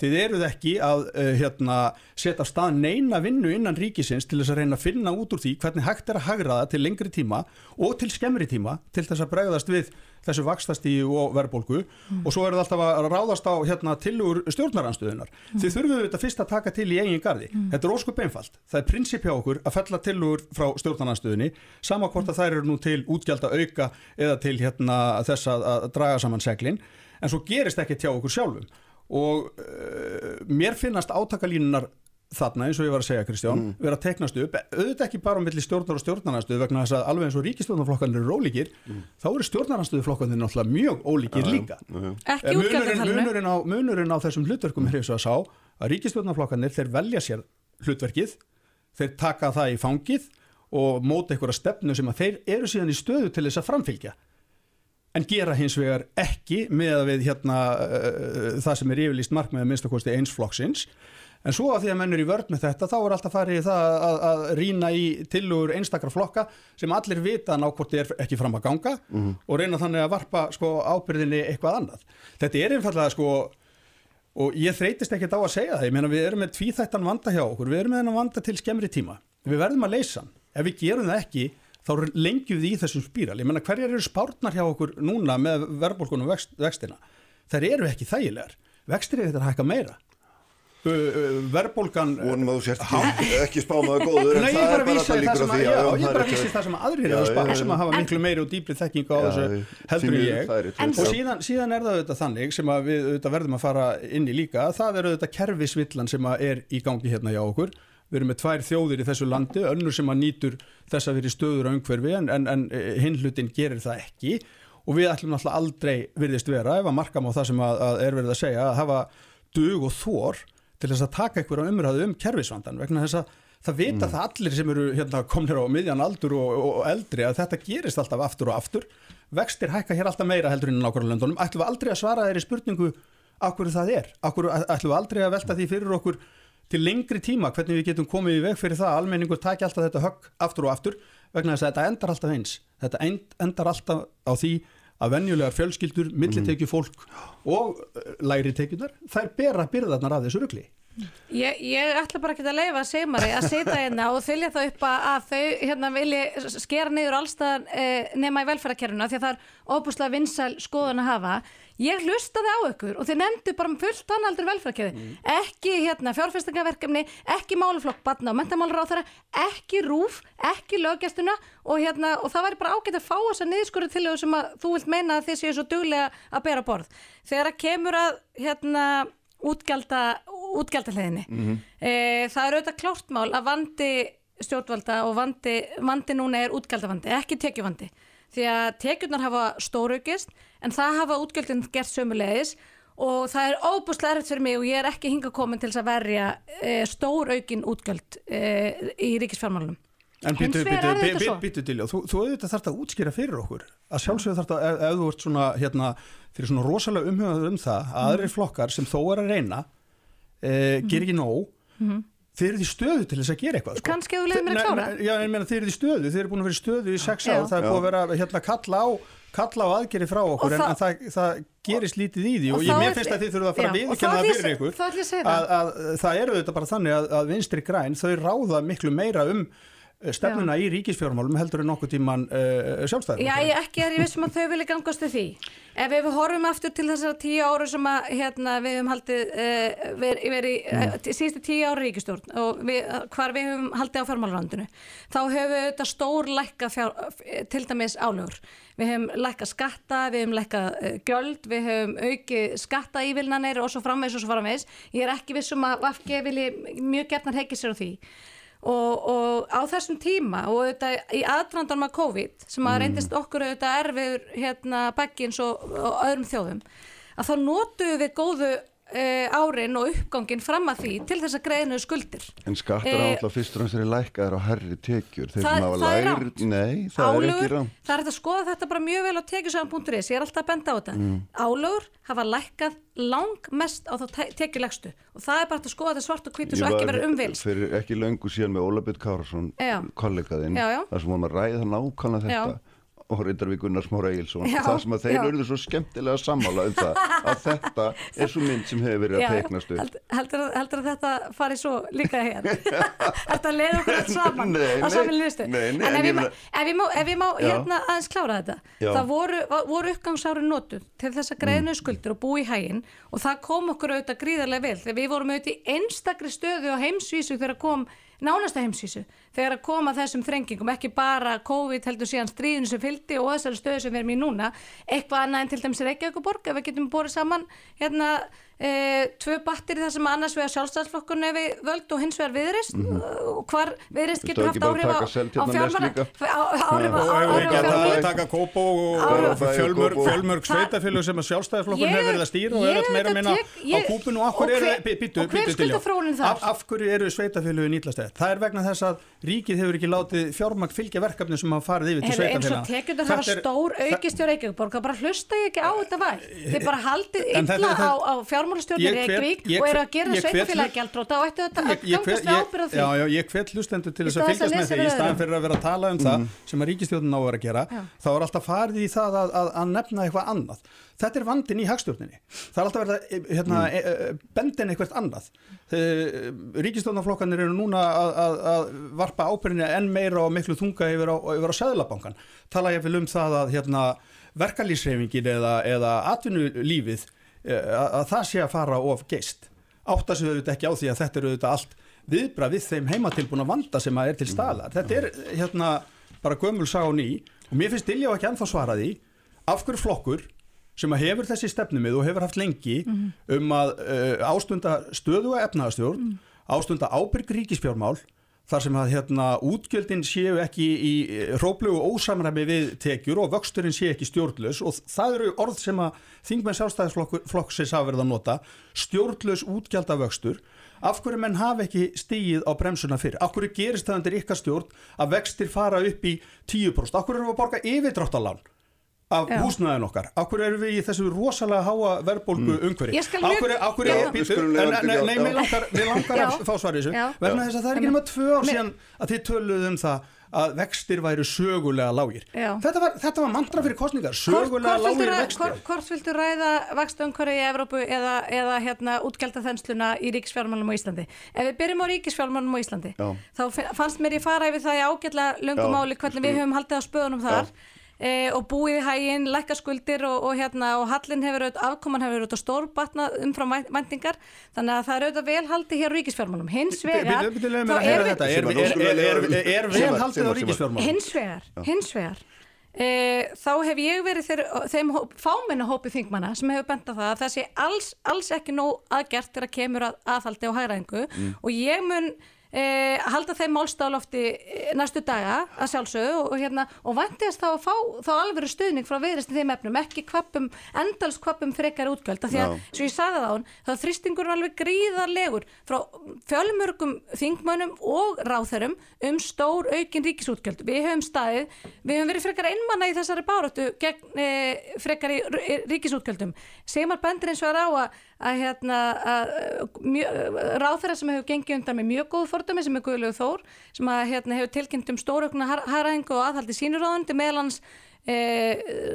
þið eruð ekki að uh, hérna, setja stað neina vinnu innan ríkisins til þess að reyna að finna út úr því hvernig hægt er að hagraða til lengri tíma og til skemmri tíma til þess að bregðast við þessu vakstastíu og verðbólgu og svo eru það alltaf að ráðast á hérna, tilugur stjórnaranstöðunar. Þið þurfum þetta fyrst að taka til í eigin gardi. Þetta er óskup einfalt. Það er prinsip hjá okkur að fella tilugur frá stjórnaranstöðunni sama hvort að þær eru nú til útgjald að auka eða til hérna, þess að, að draga saman seglin en svo gerist ekki hjá okkur sjálfum og uh, mér finnast átakalínunar þarna eins og ég var að segja Kristján vera að teknast upp, auðvitað ekki bara milli stjórnar og stjórnarnarstöðu vegna þess að alveg eins og ríkistjórnarflokkanir eru ólíkir þá eru stjórnarnarstöðuflokkanir náttúrulega mjög ólíkir líka. Ekki En munurinn, útgjaldatalinu munurinn, á, munurinn á þessum hlutverkum er þess að sá að ríkistjórnarflokkanir þeir velja sér hlutverkið þeir taka það í fangið og móta einhverja stefnu sem að þeir eru síðan í stöðu til þess að framfylgja. En gera hins vegar ekki með að við hérna uh, það sem er yfirlýst markmið að minnstakosti einsflokksins en svo að því að menn er í vörð með þetta þá er alltaf farið það að, að rýna í tilugur einstakra flokka sem allir vita að nákvort er ekki fram að ganga og reyna þannig að varpa sko ábyrðinni eitthvað annað. Þetta er einfallega sko og ég þreytist ekkert á að segja það, ég meina við erum með tvíþættan vanda hjá okkur, við erum með hennar vanda til skemmri tíma, við verðum að leysa hann. Ef við gerum það ekki, þá lengjum við í þessum spíral, ég meina hverjar eru spárnar hjá okkur núna með verðbólkunum vext, vextina, þær eru ekki þægilegar. Vextir er þetta að hækka meira verðbólgan vonum að þú sért ekki, ekki spámaður góður en Nei, ég það bara er bara alltaf það líkur á því að ég bara vísi það sem að aðrir eru að spá sem að hafa miklu meiri og dýpri þekkingu á þessu heldur en ég. En og síðan, síðan er það auðvitað þannig sem að við auðvitað verðum að fara inn í líka það er auðvitað kerfisvillan sem að er í gangi hérna hjá okkur. Við erum með tvær þjóðir í þessu landi önnur sem að nýtur þess að vera í stöður á umhverfi en, en, en hinn hlutin gerir það ekki. Og við ætlum náttúrulega aldrei virðist vera ef að markam á það sem að, að er verið að segja að hafa dug og þor til þess að taka einhverja umræðu um kerfisvandan vegna þess að það vita það allir sem eru hérna, komnir á miðjan aldur og, og, eldri að þetta gerist alltaf aftur og aftur. Vextir hækka hér alltaf meira heldur inn á nákvæmlega löndunum ætlum við aldrei að svara þeirri spurningu af hverju það er, hverju ætlum við aldrei að velta því fyrir okkur til lengri tíma hvernig við getum komið í veg fyrir það að almenningur taki alltaf þetta högg aftur og aftur? Vegna þess að þetta endar alltaf eins. Þetta end, endar alltaf á því að venjulegar fjölskyldur, millitekju fólk og uh, læri tekjunar þær bera byrðarnar af þessu rugli. Ég, ég ætla bara ekki að leifa Seymari að setja hérna og þylja það upp að, að þau hérna vilji skera niður allstað e, nema í velferðarkerfuna því að það er óbúslega vinsæl skoðun að hafa ég hlustaði á ykkur og þið nefndu bara fullt annaldur velferðarkerfi. Ekki hérna fjárfestingaverkefni ekki máluflokk batna og mentamálur á þeirra ekki rúf, ekki lögjastuna og hérna og það væri bara ágætt að fá þess að niðurskuru til þau sem að þú vilt meina að þið séu svo duglega að bera borð. Þegar að kemur að hérna útgjalda, útgjaldahliðinni e, það er auðvitað klárt mál að vandi stjórnvalda og vandi, vandi núna er útgjaldavandi, ekki tekjuvandi því að tekjurnar hafa stóraukist en það hafa útgjöldin gert sömulegis og það er óbúslega erfitt fyrir mig og ég er ekki hinga komin til þess að verja e, stóraukin útgjöld e, í ríkisfjármálunum. En býtu, til, þú, þú auðvitað þarft að útskýra fyrir okkur að sjálfsögðu þarft að, ef, ef þú ert svona, hérna, fyrir svona rosalega umhugað um það að aðrir flokkar sem þó er að reyna e, ger ekki nóg þeir eru því stöðu til þess að gera eitthvað sko. Kannski ef þú leyfir mér að klára. Já, ég meina þeir eru því stöðu, þeir eru búin að vera stöðu í sex Já. ár, það er búin að vera hérna kalla á kalla á aðgeri frá okkur en, það- en það, það gerist lítið í því og, Og ég, mér finnst að þið þurfum að fara Já, að þá það fyrir að- ykkur að að, að það eru þetta bara þannig að, að vinstri græn þau ráða miklu meira um stefnuna í ríkisfjármálum heldur en nokkuð tíman uh, sjálfstæður Já, ég ekki er ég vissum að þau vilja gangast við því. Ef við horfum aftur til þessara tíu ára sem að hérna, við höfum haldið uh, verið veri, uh, síðustu tíu ára ríkistjórn og við, hvar við höfum haldið á fjármálarlandinu, þá höfum við þetta stór lækka fjár, til dæmis álögur. Við höfum lækka skatta, við höfum lækka gjöld, við höfum aukið skatta ívilnanir og svo framvegs og svo framvegs. Ég er ekki vissum að VFG vilji mjög gertnar heikið sér á því. Og, og á þessum tíma og þetta í aðdrandan með COVID sem að reyndist okkur auðvitað erfiður hérna bakkins og, og öðrum þjóðum að þá notuðu við góðu e, árin og uppgangin fram að því til þess að greiðinu skuldir. En skattar Eh, átlað fyrst og næst er lækkaðar á herri tekjur. Þeir sem hafa rangt. Nei, það er ekki Álögur, rangt. það er hægt að skoða þetta bara mjög vel á tekjusagan.is, ég er alltaf að benda á þetta. Mm. álögur hafa lækkað lang mest á þá te- tekjulegstu og það er bara að skoða þetta svart og hvítu svo ekki verið umvils. Fyrir ekki löngu síðan með Óla Björn Kárasson kollegaðinn þar sem vorum að ræða nákvæmlega Já. Og reyndar við Gunnar Smára Egilsson. Já, það sem að þeir eruðu svo skemmtilega sammála um það að þetta er svo mynd sem hefur verið að Já, teiknast upp. held, heldur, heldur að þetta fari svo líka hér Þetta leiði okkur allt saman? Nei, á nei, nei, nei, En ef ég meina- ef ég má, ef ég má hérna aðeins klára þetta. Já. það voru, voru uppgangsári notuð til þess að Mm. greiðinu skuldur og búi í hægin og það kom okkur auðvitað gríðarlega vel. Þegar við vorum auðvitað í einstakri stöðu á heimsvísu þegar kom nánasta heimsvísu. Þegar að koma þessum þrengingum ekki bara COVID heldur síðan stríðinu sem fylgdi og þessari stöðu sem við erum í núna eitthvað annað en til dæmis Reykjavík borg ef við getum borið saman hérna e, tvö battir þar sem annars vegar sjálfstæðsflokkun ef við völd og hins vegar viðrist og hvar viðrist getur haft áhrif á, líka? á- áhrif á fjármála taka, kópó og, fjölmörg, sveitafélug sem Ég- hefur verið að stýra og er alltaf meira minna á kúpinu og er hver- já. skuldaþróunin þar? af, hverju eru sveitafélugin ítlastæð það er vegna þess að ríkið hefur ekki látið fjármagn fylgja verkefni sem hafa farið yfir til Heyrðu, eins og á þetta fjármálastjórnir Ég hvet- Reykjavík og eru að gera sveitafélagi gjaldróta og ættu þetta að gangast hvet- við ég- ábyrð á því. Já, já, ég hvet hlustendur til Í þess að fylgjast með því í staðan fyrir að vera að tala um það sem að ríkistjórnin á að vera að gera þá er alltaf farið í það að, að, að nefna eitthvað annað. Þetta er vandin í hagstjórninni. Það er alltaf verið að hérna, mm. bendin eitthvað annað. Ríkistjórnarflokkanir eru núna að, að, að varpa ábyrðinni enn meira og miklu þunga yfir á, á Sæðlabankan tala ég vel um það að hérna, verkalýsreifingin eða, eða atvinnulífið eh, að, að það sé að fara of geist átta sig auðvitað ekki á því að þetta eru auðvitað allt viðbrað við þeim heimatilbúna vanda sem að er til staðar. Þetta er hérna bara gömul sá ný og mér finnst Diljá ekki anþá svara því af hverju flokkur sem að hefur þessi stefnumið og hefur haft lengi um að uh, ástunda stöðuga efnaðastjórn, ástunda ábyrg ríkisfjármál þar sem að hérna útgjöldin séu ekki í róplegu ósamræmi við tekjur og vöxturinn sé ekki stjórnlaus og það eru orð sem að þingmenn sjálfstæðisflokksins hafa verið að nota stjórnlaus útgjaldavöxtur. Af hverju menn hafa ekki stíið á bremsuna fyrir, af hverju gerist það undir ykkar stjórn að vextir fara upp í 10% af hverju við að borga yfirdráttalán af Já. húsnæðin okkar af hverju erum við í þessu rosalega háa verðbólgu umhverfi Ég skal af mjög- hverju, af hverju, Já. býtu, Við til- nei, já. mér langar, langar Já. að fá svar í þessu Já. vegna þess að það er ekki nema tvö ár síðan að þið töluðu um það að vextir væru sögulega lágir Já. þetta var, þetta var mantra fyrir kostningar Hvort, sögulega hvort, viltu lágir ræða, vextir hvort, hvort viltu ræða vakstöngkori í Evrópu eða, eða hérna, útgjaldaþensluna í ríkisfjármálum á Íslandi? Ef við byrjum á ríkisfjármálum á Íslandi Já. þá fannst mér ég fara yfir það í ágætlega Já, löngumáli hvernig við höfum haldið á spöðunum þar e, og búið í hæginn, lækka skuldir og, og, hérna, og hallin hefur auðvitað, afkoman hefur auðvitað stórbatnað umfram væntingar. Þannig að það er auðvitað vel haldið hér á ríkisfjármálum. Hins vegar er, Sem að er, nú skulum er, við- er, er, er vel Sem að- haldið sem á ríkisfjármálum. Hins vegar, hins vegar e, þá hef ég verið þeir, þeim hóp, fámennu hópi þingmanna sem hefur bent á það að það sé alls, alls ekki nóg aðgert þegar kemur að aðhaldi og hægræðingu og ég mun e, halda þeim málstálofti næstu daga að sjálfsögðu og, og, hérna, og væntiðast þá að fá þá alvöru stuðning frá viðrist í þeim efnum, ekki kvöppum, endals kvöppum frekar útgjöld af því að, Já. svo ég sagði það á hún, þá þrýstingurinn alveg gríðarlegur frá fjölmörgum þingmönnum og ráþerum um stór aukin ríkisútgjöld. Við höfum staðið, við höfum verið frekar einmanna í þessari báratu gegn e, frekar í ríkisútgjöldum. Sigmar bendur eins og er á að, hérna, að ráþeira sem hefur gengið undan með mjög góð fordömi sem er Guðlegu Þór, sem að, hérna, hefur tilkynnt um stóraukna haraðingu og aðhaldi sínurráðandi meðlans e,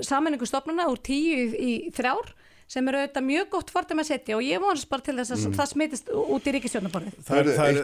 sammenningu stofnuna úr tíu í, þrjár sem eru auðvitað mjög gott fordæmi að setja og ég vonast bara til þess að það smitist út í ríkistjórnaborðið. Það eru, það,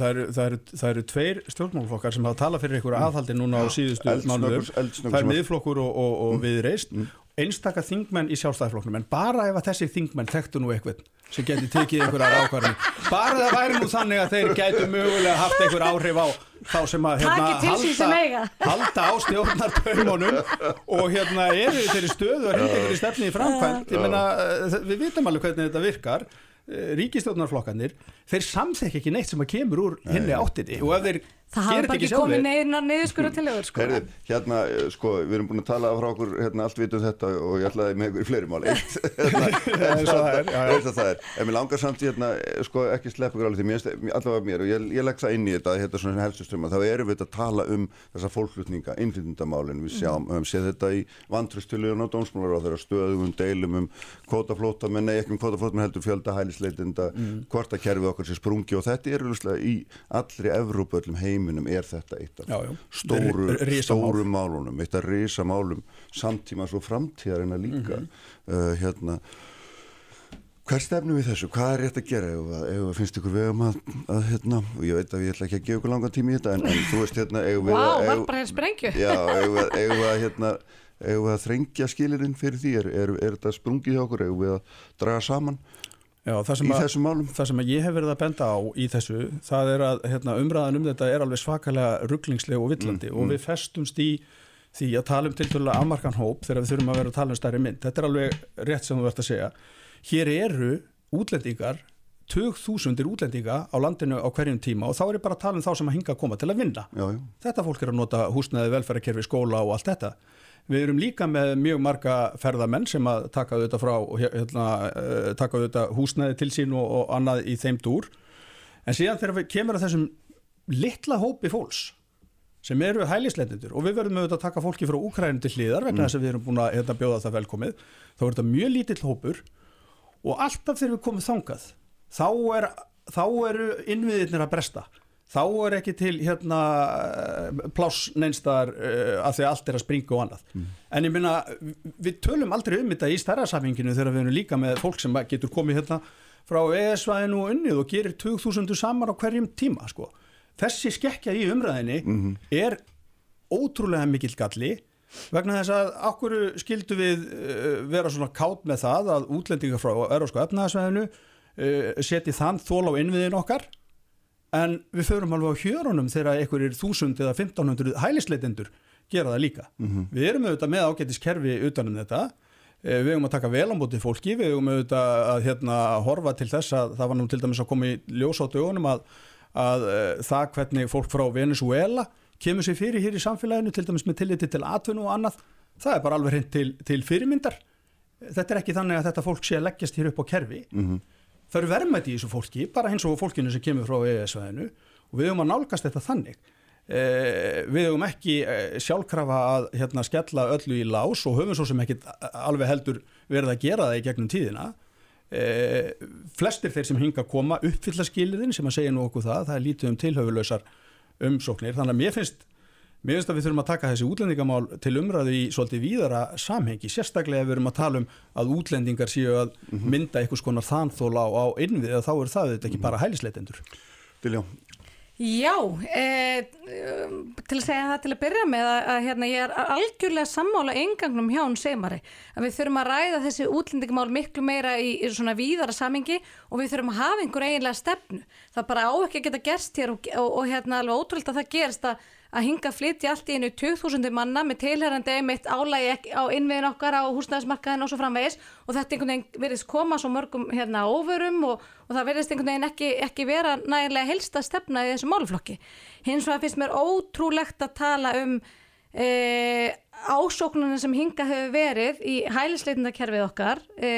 það, það, eru, tveir stjórnmálflokkar sem hafa talað fyrir ykkur aðhaldi núna á síðustu mánuðum. eldsnöggur Það er miðflokkur og, og, og viðreist. Einstaka þingmenn í sjálfstæðiflokknum en bara ef að þessi þingmenn þekktu nú eitthvað sem geti tekið einhverjar ákvarðin bara það væri nú þannig að þeir gætu mögulega haft einhver áhrif á þá sem að hérna, eiga. halda á stjórnartaumunum og hérna eru þeirri stöðu að hrinda í stefni í framkvæmt ég meina, eh, við vitum alveg hvernig þetta virkar. Eh, ríkistjórnarflokkarnir þeir samþekki ekki neitt sem að kemur úr hinni áttinni og ef þeir Það hafa þetta bara ekki komið neina niðurskur og tilögur sko. Heyrðu, hérna, eh, sko, við erum búin að tala frá okkur hérna, allt vitum þetta og ég ætlaði með ykkur í fleiri mál eitt, hérna, eins og það er, og er. En mér langar samt í hérna, eh, sko, ekki sleppa ykkur alveg því, allavega mér og ég, ég legg það inn í þetta, hérna svona helstuströma þá erum við að tala um þessa fólklutninga innflytjandamálin, við sjáum, höfum séð þetta í vantröstulegun á dómsmálar á þeirra stöðum, deilum um kvótaflóta menn nei, ekki um kvótaflóta, menn heldur fjölda hælisleitinda, mm. Að okkar sé sprungi og þetta er í allri Evrópu, öllum heiminum er þetta eitt af Já, já. stóru, R- stóru málunum, eitt að risa málum samtíma svo framtíðarina líka. Mhm. uh, hérna hver stefnum við þessu, hvað er rétt að gera? Ef, að- ef að finnst ykkur vegum að, að hérna, og ég veit að ég ætla ekki að gefa ykkur langan tími í þetta en, en þú veist hérna Vá, að, var eigum- bara hér sprengju. já, eigum við, að- eigum við að hérna að þrengja skilirinn fyrir því? Er, er, er þetta sprungið hjá okkur, eigum við að draga saman Já, það sem, að, það sem ég hef verið að benda á í þessu það er að hérna, umræðan um þetta er alveg svakalega rugglingsleg og villandi og við festumst í því að tala um til dæla afmarkan hóp þegar við þurfum að vera að tala um stærri mynd. Þetta er alveg rétt sem þú ert að segja. Hér eru útlendingar 2000 útlendinga á landinu á hverjum tíma og þá er ég bara að tala um þá sem að hinga að koma til að vinna. Já, já, þetta fólk er að nota húsnæði velferðarkerfi skóla og allt þetta við erum líka með mjög marga ferðamenn sem að taka auðvitað frá hérna, uh, taka auðvitað húsnæði til sín og, og annað í þeim dúr. En síðan þegar við kemur að þessum litla hópi fólks sem eru hælisleitindur og við verðum auðvitað að taka fólki frá Úkrænum til hliðar vegna þess að við erum búin að hérna, bjóða það velkomið þá er þetta mjög lítill hópur. Og alltaf þegar við komum þangað þá, er, þá eru innviðirnir að bresta þá er ekki til hérna pláss neinstar uh, að því að allt er að springa og annað. En ég minna, við tölum aldrei um þetta í stærra samhenginu þegar við erum líka með fólk sem getur komið hérna frá ES-væðinu og unnið og gerir 2000 saman á hverjum tíma sko. þessi skekkja í umræðinni er ótrúlega mikill galli vegna þess að okkur skildu við uh, vera svona kátt með það að útlendingar frá Eurósko efnaðasvæðinu uh, setji þann þól á innviðin okkar en við förum alveg á hjörunum þegar einhverjir þúsund eða 1500 hælisleitendur gera það líka. Við erum auðvitað með ágætis kerfi utanum þetta. Eh, við höfum að taka vel á móti fólki, við höfum auðvitað að hérna, horfa til þess að það var nú til dæmis að koma í ljós á dögunum að, að uh, það hvernig fólk frá Venezuela kemur sér fyrir hér í samfélaginu til dæmis með tilliti til atvinnu og annað. Það er bara alveg hreint til, til fyrirmyndar. Þetta er ekki þannig að þetta fólk sé að leggjast hér upp á kerfi það eru verðmætti í þessu fólki, bara eins og fólkinu sem kemur frá EES-væðinu og við höfum að nálgast þetta þannig. Eh, við höfum ekki eh, sjálfkrafa að hérna, skella öllu í lás og höfum svo sem ekki alveg heldur verið að gera það í gegnum tíðina. Eh, flestir þeir sem hinga að koma uppfylla skilirinn sem að segja nú okkur það það er lítið um tilhöfulausar umsóknir. Þannig að mér finnst Mér finnst að við þurfum að taka þessi útlendingamál til umræðu í svolítið víðara samhengi, sérstaklega ef við erum að tala um að útlendingar séu að mynda einhvers konar þanþóla á, á innvið eða þá er það þetta ekki bara hælisleitendur. Diljá, Já, e, til að segja það til að byrja með að, að hérna, ég er algjörlega sammála engangnum hjá hún segmari að við þurfum að ræða þessi útlendingamál miklu meira í, í svona víðara samingi og við þurfum að hafa einhver eiginlega stefnu. Það bara á ekki að geta gerst hér og, og, og hérna alveg ótrúlega að það gerst að að hinga að flytja allt í einu 2000 manna með tilherrandi einmitt álægi á innviðin okkar á húsnæðismarkaðin og svo framvegis og þetta einhvern veginn verðist koma svo mörgum hérna óvörum og, og það verðist einhvern veginn ekki, ekki vera nægilega helsta stefna í þessu máluflokki. Hins vegar finnst mér ótrúlegt að tala um e, ásóknuna sem hinga hefur verið í hælisleitindakerfið okkar e,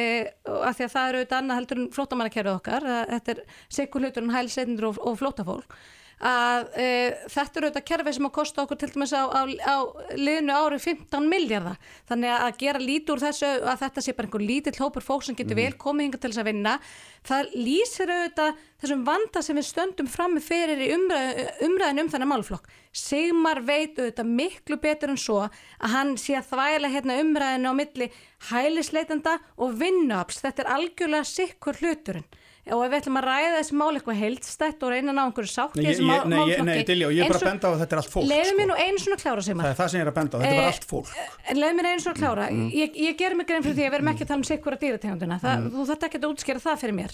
af því að það eru auðvitað annað heldur en flótamannakerfið okkar, þetta er sikur hlutur en hælisleitindur og, og flótafólk að e, þetta eru auðvitað kerfi sem að kosta okkur til dæmis á, á, á liðinu ári 15 miljardar þannig að gera lít úr þessu að þetta sé bara einhver lítill hópur fólk sem getur mm. vel komið hinga til þess að vinna. Það lýsir auðvitað þessum vanda sem við stöndum fram með fyrir í umræð, umræðin um þennan málflokk Sigmar veit auðvitað miklu betur en svo að hann sé að þvæla hérna umræðinu á milli hælisleitanda og vinnuaps þetta er algjörlega sikkur hluturinn og ef við ætlum að ræða þessi mál eitthvað heildstætt og reyna að ná einhverju sátt í þessi málflokki Nei, nei, Dilja, og ég er bara að benda á að þetta er allt fólk mér sko. nú einu svona klára sem að Það er það sem ég er að benda á, þetta er bara allt fólk eh, Leðið mér einu svona klára, mm. ég, ég ger mig grein fyrir því að við erum ekki að tala um sikkur að dýrategundina mm. þú þetta ekki að útskjara það fyrir mér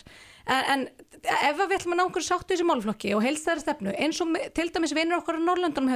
en, en ef við ætlum að ná einhverju sátt í þessi málflokki og heildstæðari stefnu eins og til dæmis vinnur okkar á Norrlöndunum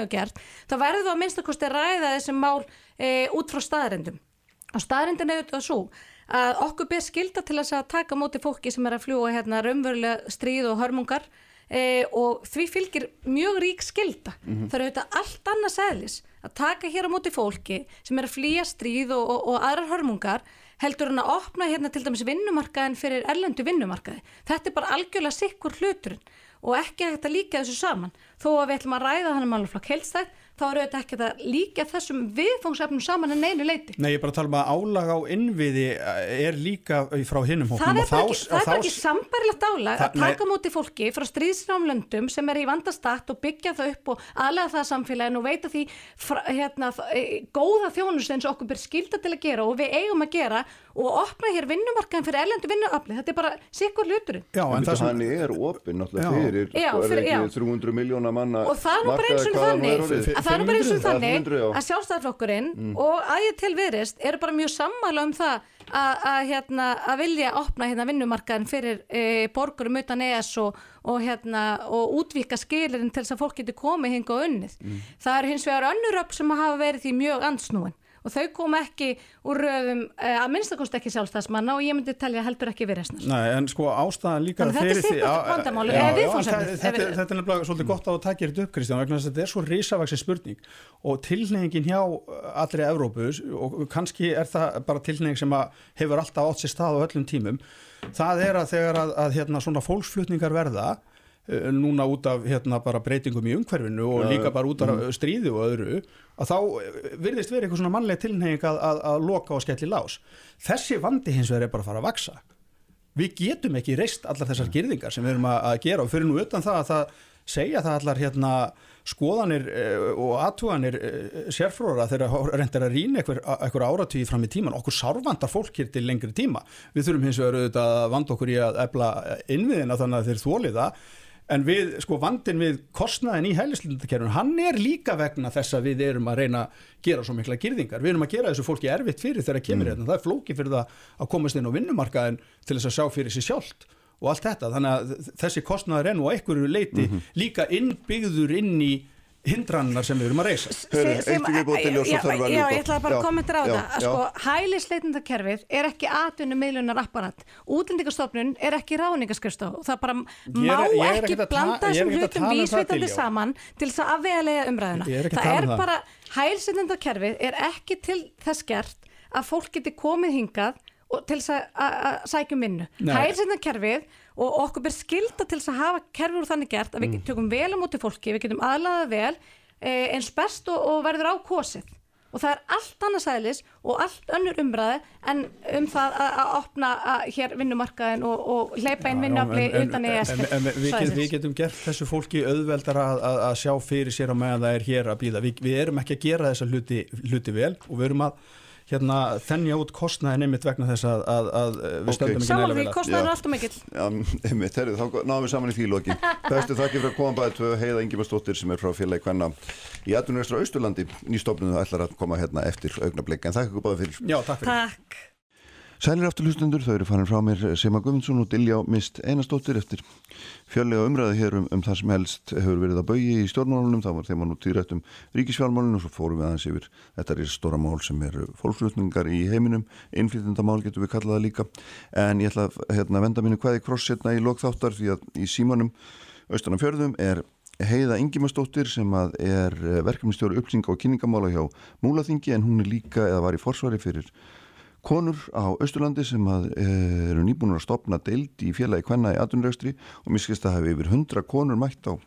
að okkur ber skilda til að taka móti fólki sem er að fljúa hérna raunverulega stríð og hörmungar e, og því fylgir mjög rík skilda. Mm -hmm. Það eru auðvitað allt annað sælis að taka hér á móti fólki sem er að flýja stríð og, og, og aðrar hörmungar heldur hann að opna hérna til dæmis vinnumarkaðin fyrir erlendu vinnumarkaði. Þetta er bara algjörlega sikkur hluturinn og ekki að þetta líka þessu saman. Þó að við ætlum að ræða þannig máluflokk helstætt þá eru þetta ekki að líka þessum viðfóngsefnum saman en einu leiti. Nei, ég er bara að tala um að álag á innviði eh, er líka frá hinnum hóknum. Það er bara ekki, bara ekki sambarilegt álag að taka múti fólki frá stríðsrámlöndum sem er í vandastakt og byggja það upp og aðlega það samfélagin og veita því hérna, e, góða þjónust eins og okkur ber skilda til að gera og við eigum að gera og opna hér vinnumarkaðin fyrir ellendu vinnuafli. Þetta er bara sikkur luturinn. Já, en það sem... er opinn náttúrulega fyrir, já, sko, fyrir, er ekki 300 miljóna manna og það er nú bara eins og þannig það er nú bara eins og þannig að sjálfstæðarflokkurinn mm. og aðið til viðrist eru bara mjög sammála um það að, að, hérna, að vilja opna hérna, vinnumarkaðin fyrir e, borgurum utan ES og, og, hérna, og útvíka skilirinn til þess að fólk getur komið hinga og unnið. Mm. Það er hins vegar önnur upp sem hafa verið því mjög ansnúin og þau kom ekki úr röðum uh, að minnstakost ekki sjálfstæðsmanna og ég myndi telja heldur ekki við resnast. Nei, en sko ástæðan líka fyrir því... Þetta er vandamáli, eða viðfónsefnið. Þetta, þetta er nefnilega svolítið gott á að taka þetta upp, Kristján, vegna þess að þetta er svo risavaksið spurning og tilnefingin hjá allri Evrópus og kannski er það bara tilnefing sem hefur alltaf átt sér stað á öllum tímum, það er að þegar að, að hérna, svona fólksflutningar verða Eh, núna út af hérna bara breytingum í umhverfinu og líka bara út af mm. stríði og öðru að þá eh, virðist verið eitthvað svona mannleg tilnefing að, að, að loka og skelli lás. Þessi vandi hins vegar er bara að fara að vaksa við getum ekki reist allar þessar girðingar sem við erum að, að gera og fyrir nú utan það að það segja það allar hérna skoðanir eh, og aðtúanir sérfróra þegar reyndar að rýna eitthvað áratíði fram í tíman okkur sárvandar fólk hér til lengri tíma. Við þurfum hins vegar auðvitað að vanda okkur í að ebla innviðina þannig að þeir þóliða en við, sko, vandin við kostnaðin í heilislindakerfun, hann er líka vegna þess að við erum að reyna að gera svo mikla girðingar, við erum að gera þessu fólki erfitt fyrir þegar það kemur mm. hérna, það er flóki fyrir það að komast inn á vinnumarkaðin til þess að sjá fyrir sér sjálft og allt þetta, þannig að þessi kostnaður er nú á einhverju leiti mm -hmm. líka innbyggður inn í hindrannar sem við erum að reysa Já, ég ætla bara að kommentera á það að sko hælisleitindakerfið er ekki atvinnu miðlunar apparat útlendingastofnun er ekki ráningaskrifstof það bara má er, ekki blanda þessum hlutum um vísveitandi saman til þess að afvega umræðuna. Það er um bara, hælisleitindakerfið er ekki til þess gert að fólk geti komið hingað til þess að sækjum vinnu. Hælisleitindakerfið og okkur ber skilda til þess að hafa kerfur þannig gert að við mm. tökum vel á móti fólki, við getum aðlaða vel eh, eins best og, og verður á kosið. Og það er allt annarsæðilis og allt önnur umræði en um það að opna að hér vinnumarkaðin og, og hleypa inn vinnafli utan í ESF en, en við, við getum gert þessu fólki auðveldar að, að, að sjá fyrir sér á meðan það er hér að býða, við, við erum ekki að gera þessa hluti, hluti vel og við erum að hérna þennja út kostnæðin einmitt vegna þess að, að, að við okay. stöndum ekki neila vel að. Kostnæðin er alltaf mikill. Já, einmitt, herru, þá náðum við saman í fílóki. Bestu þakki fyrir að koma bæðið tvö heiða Ingimarsdóttir sem er frá félagi Kvenna í Atunvegstra Austurlandi. Nýstofnum ætlar að koma hérna eftir augnablik, en þakka ykkur báðið fyrir. Já, takk fyrir. Takk. Sælir aftur hlustundur, þau eru farin frá mér Sema Guðmundsson og Dilljá Mist Einastóttir eftir fjöllega umræði hér um, um það sem helst hefur verið að bauði í stjórnmálunum, það var þeim að nú týrætt um ríkisfjálmálunum og svo fórum við aðeins yfir þetta er stóra mál sem er fólksflutningar í heiminum, innflytjandamál getur við kallaða líka, en ég ætla að hérna, venda mínu hvaði kross hérna í lokþáttar því að í símanum austanum fjörðum er Heiða Ingimarsdóttir sem að er verkefnistjóru upplýsinga og kynningamála hjá Múlaþingi en hún er líka eða var í forsvari fyrir konur á Östurlandi sem eh, eru nýbúinur að stopna deild í félagi kvenna í atunrækstri og miskist að hafi yfir hundra konur mætt á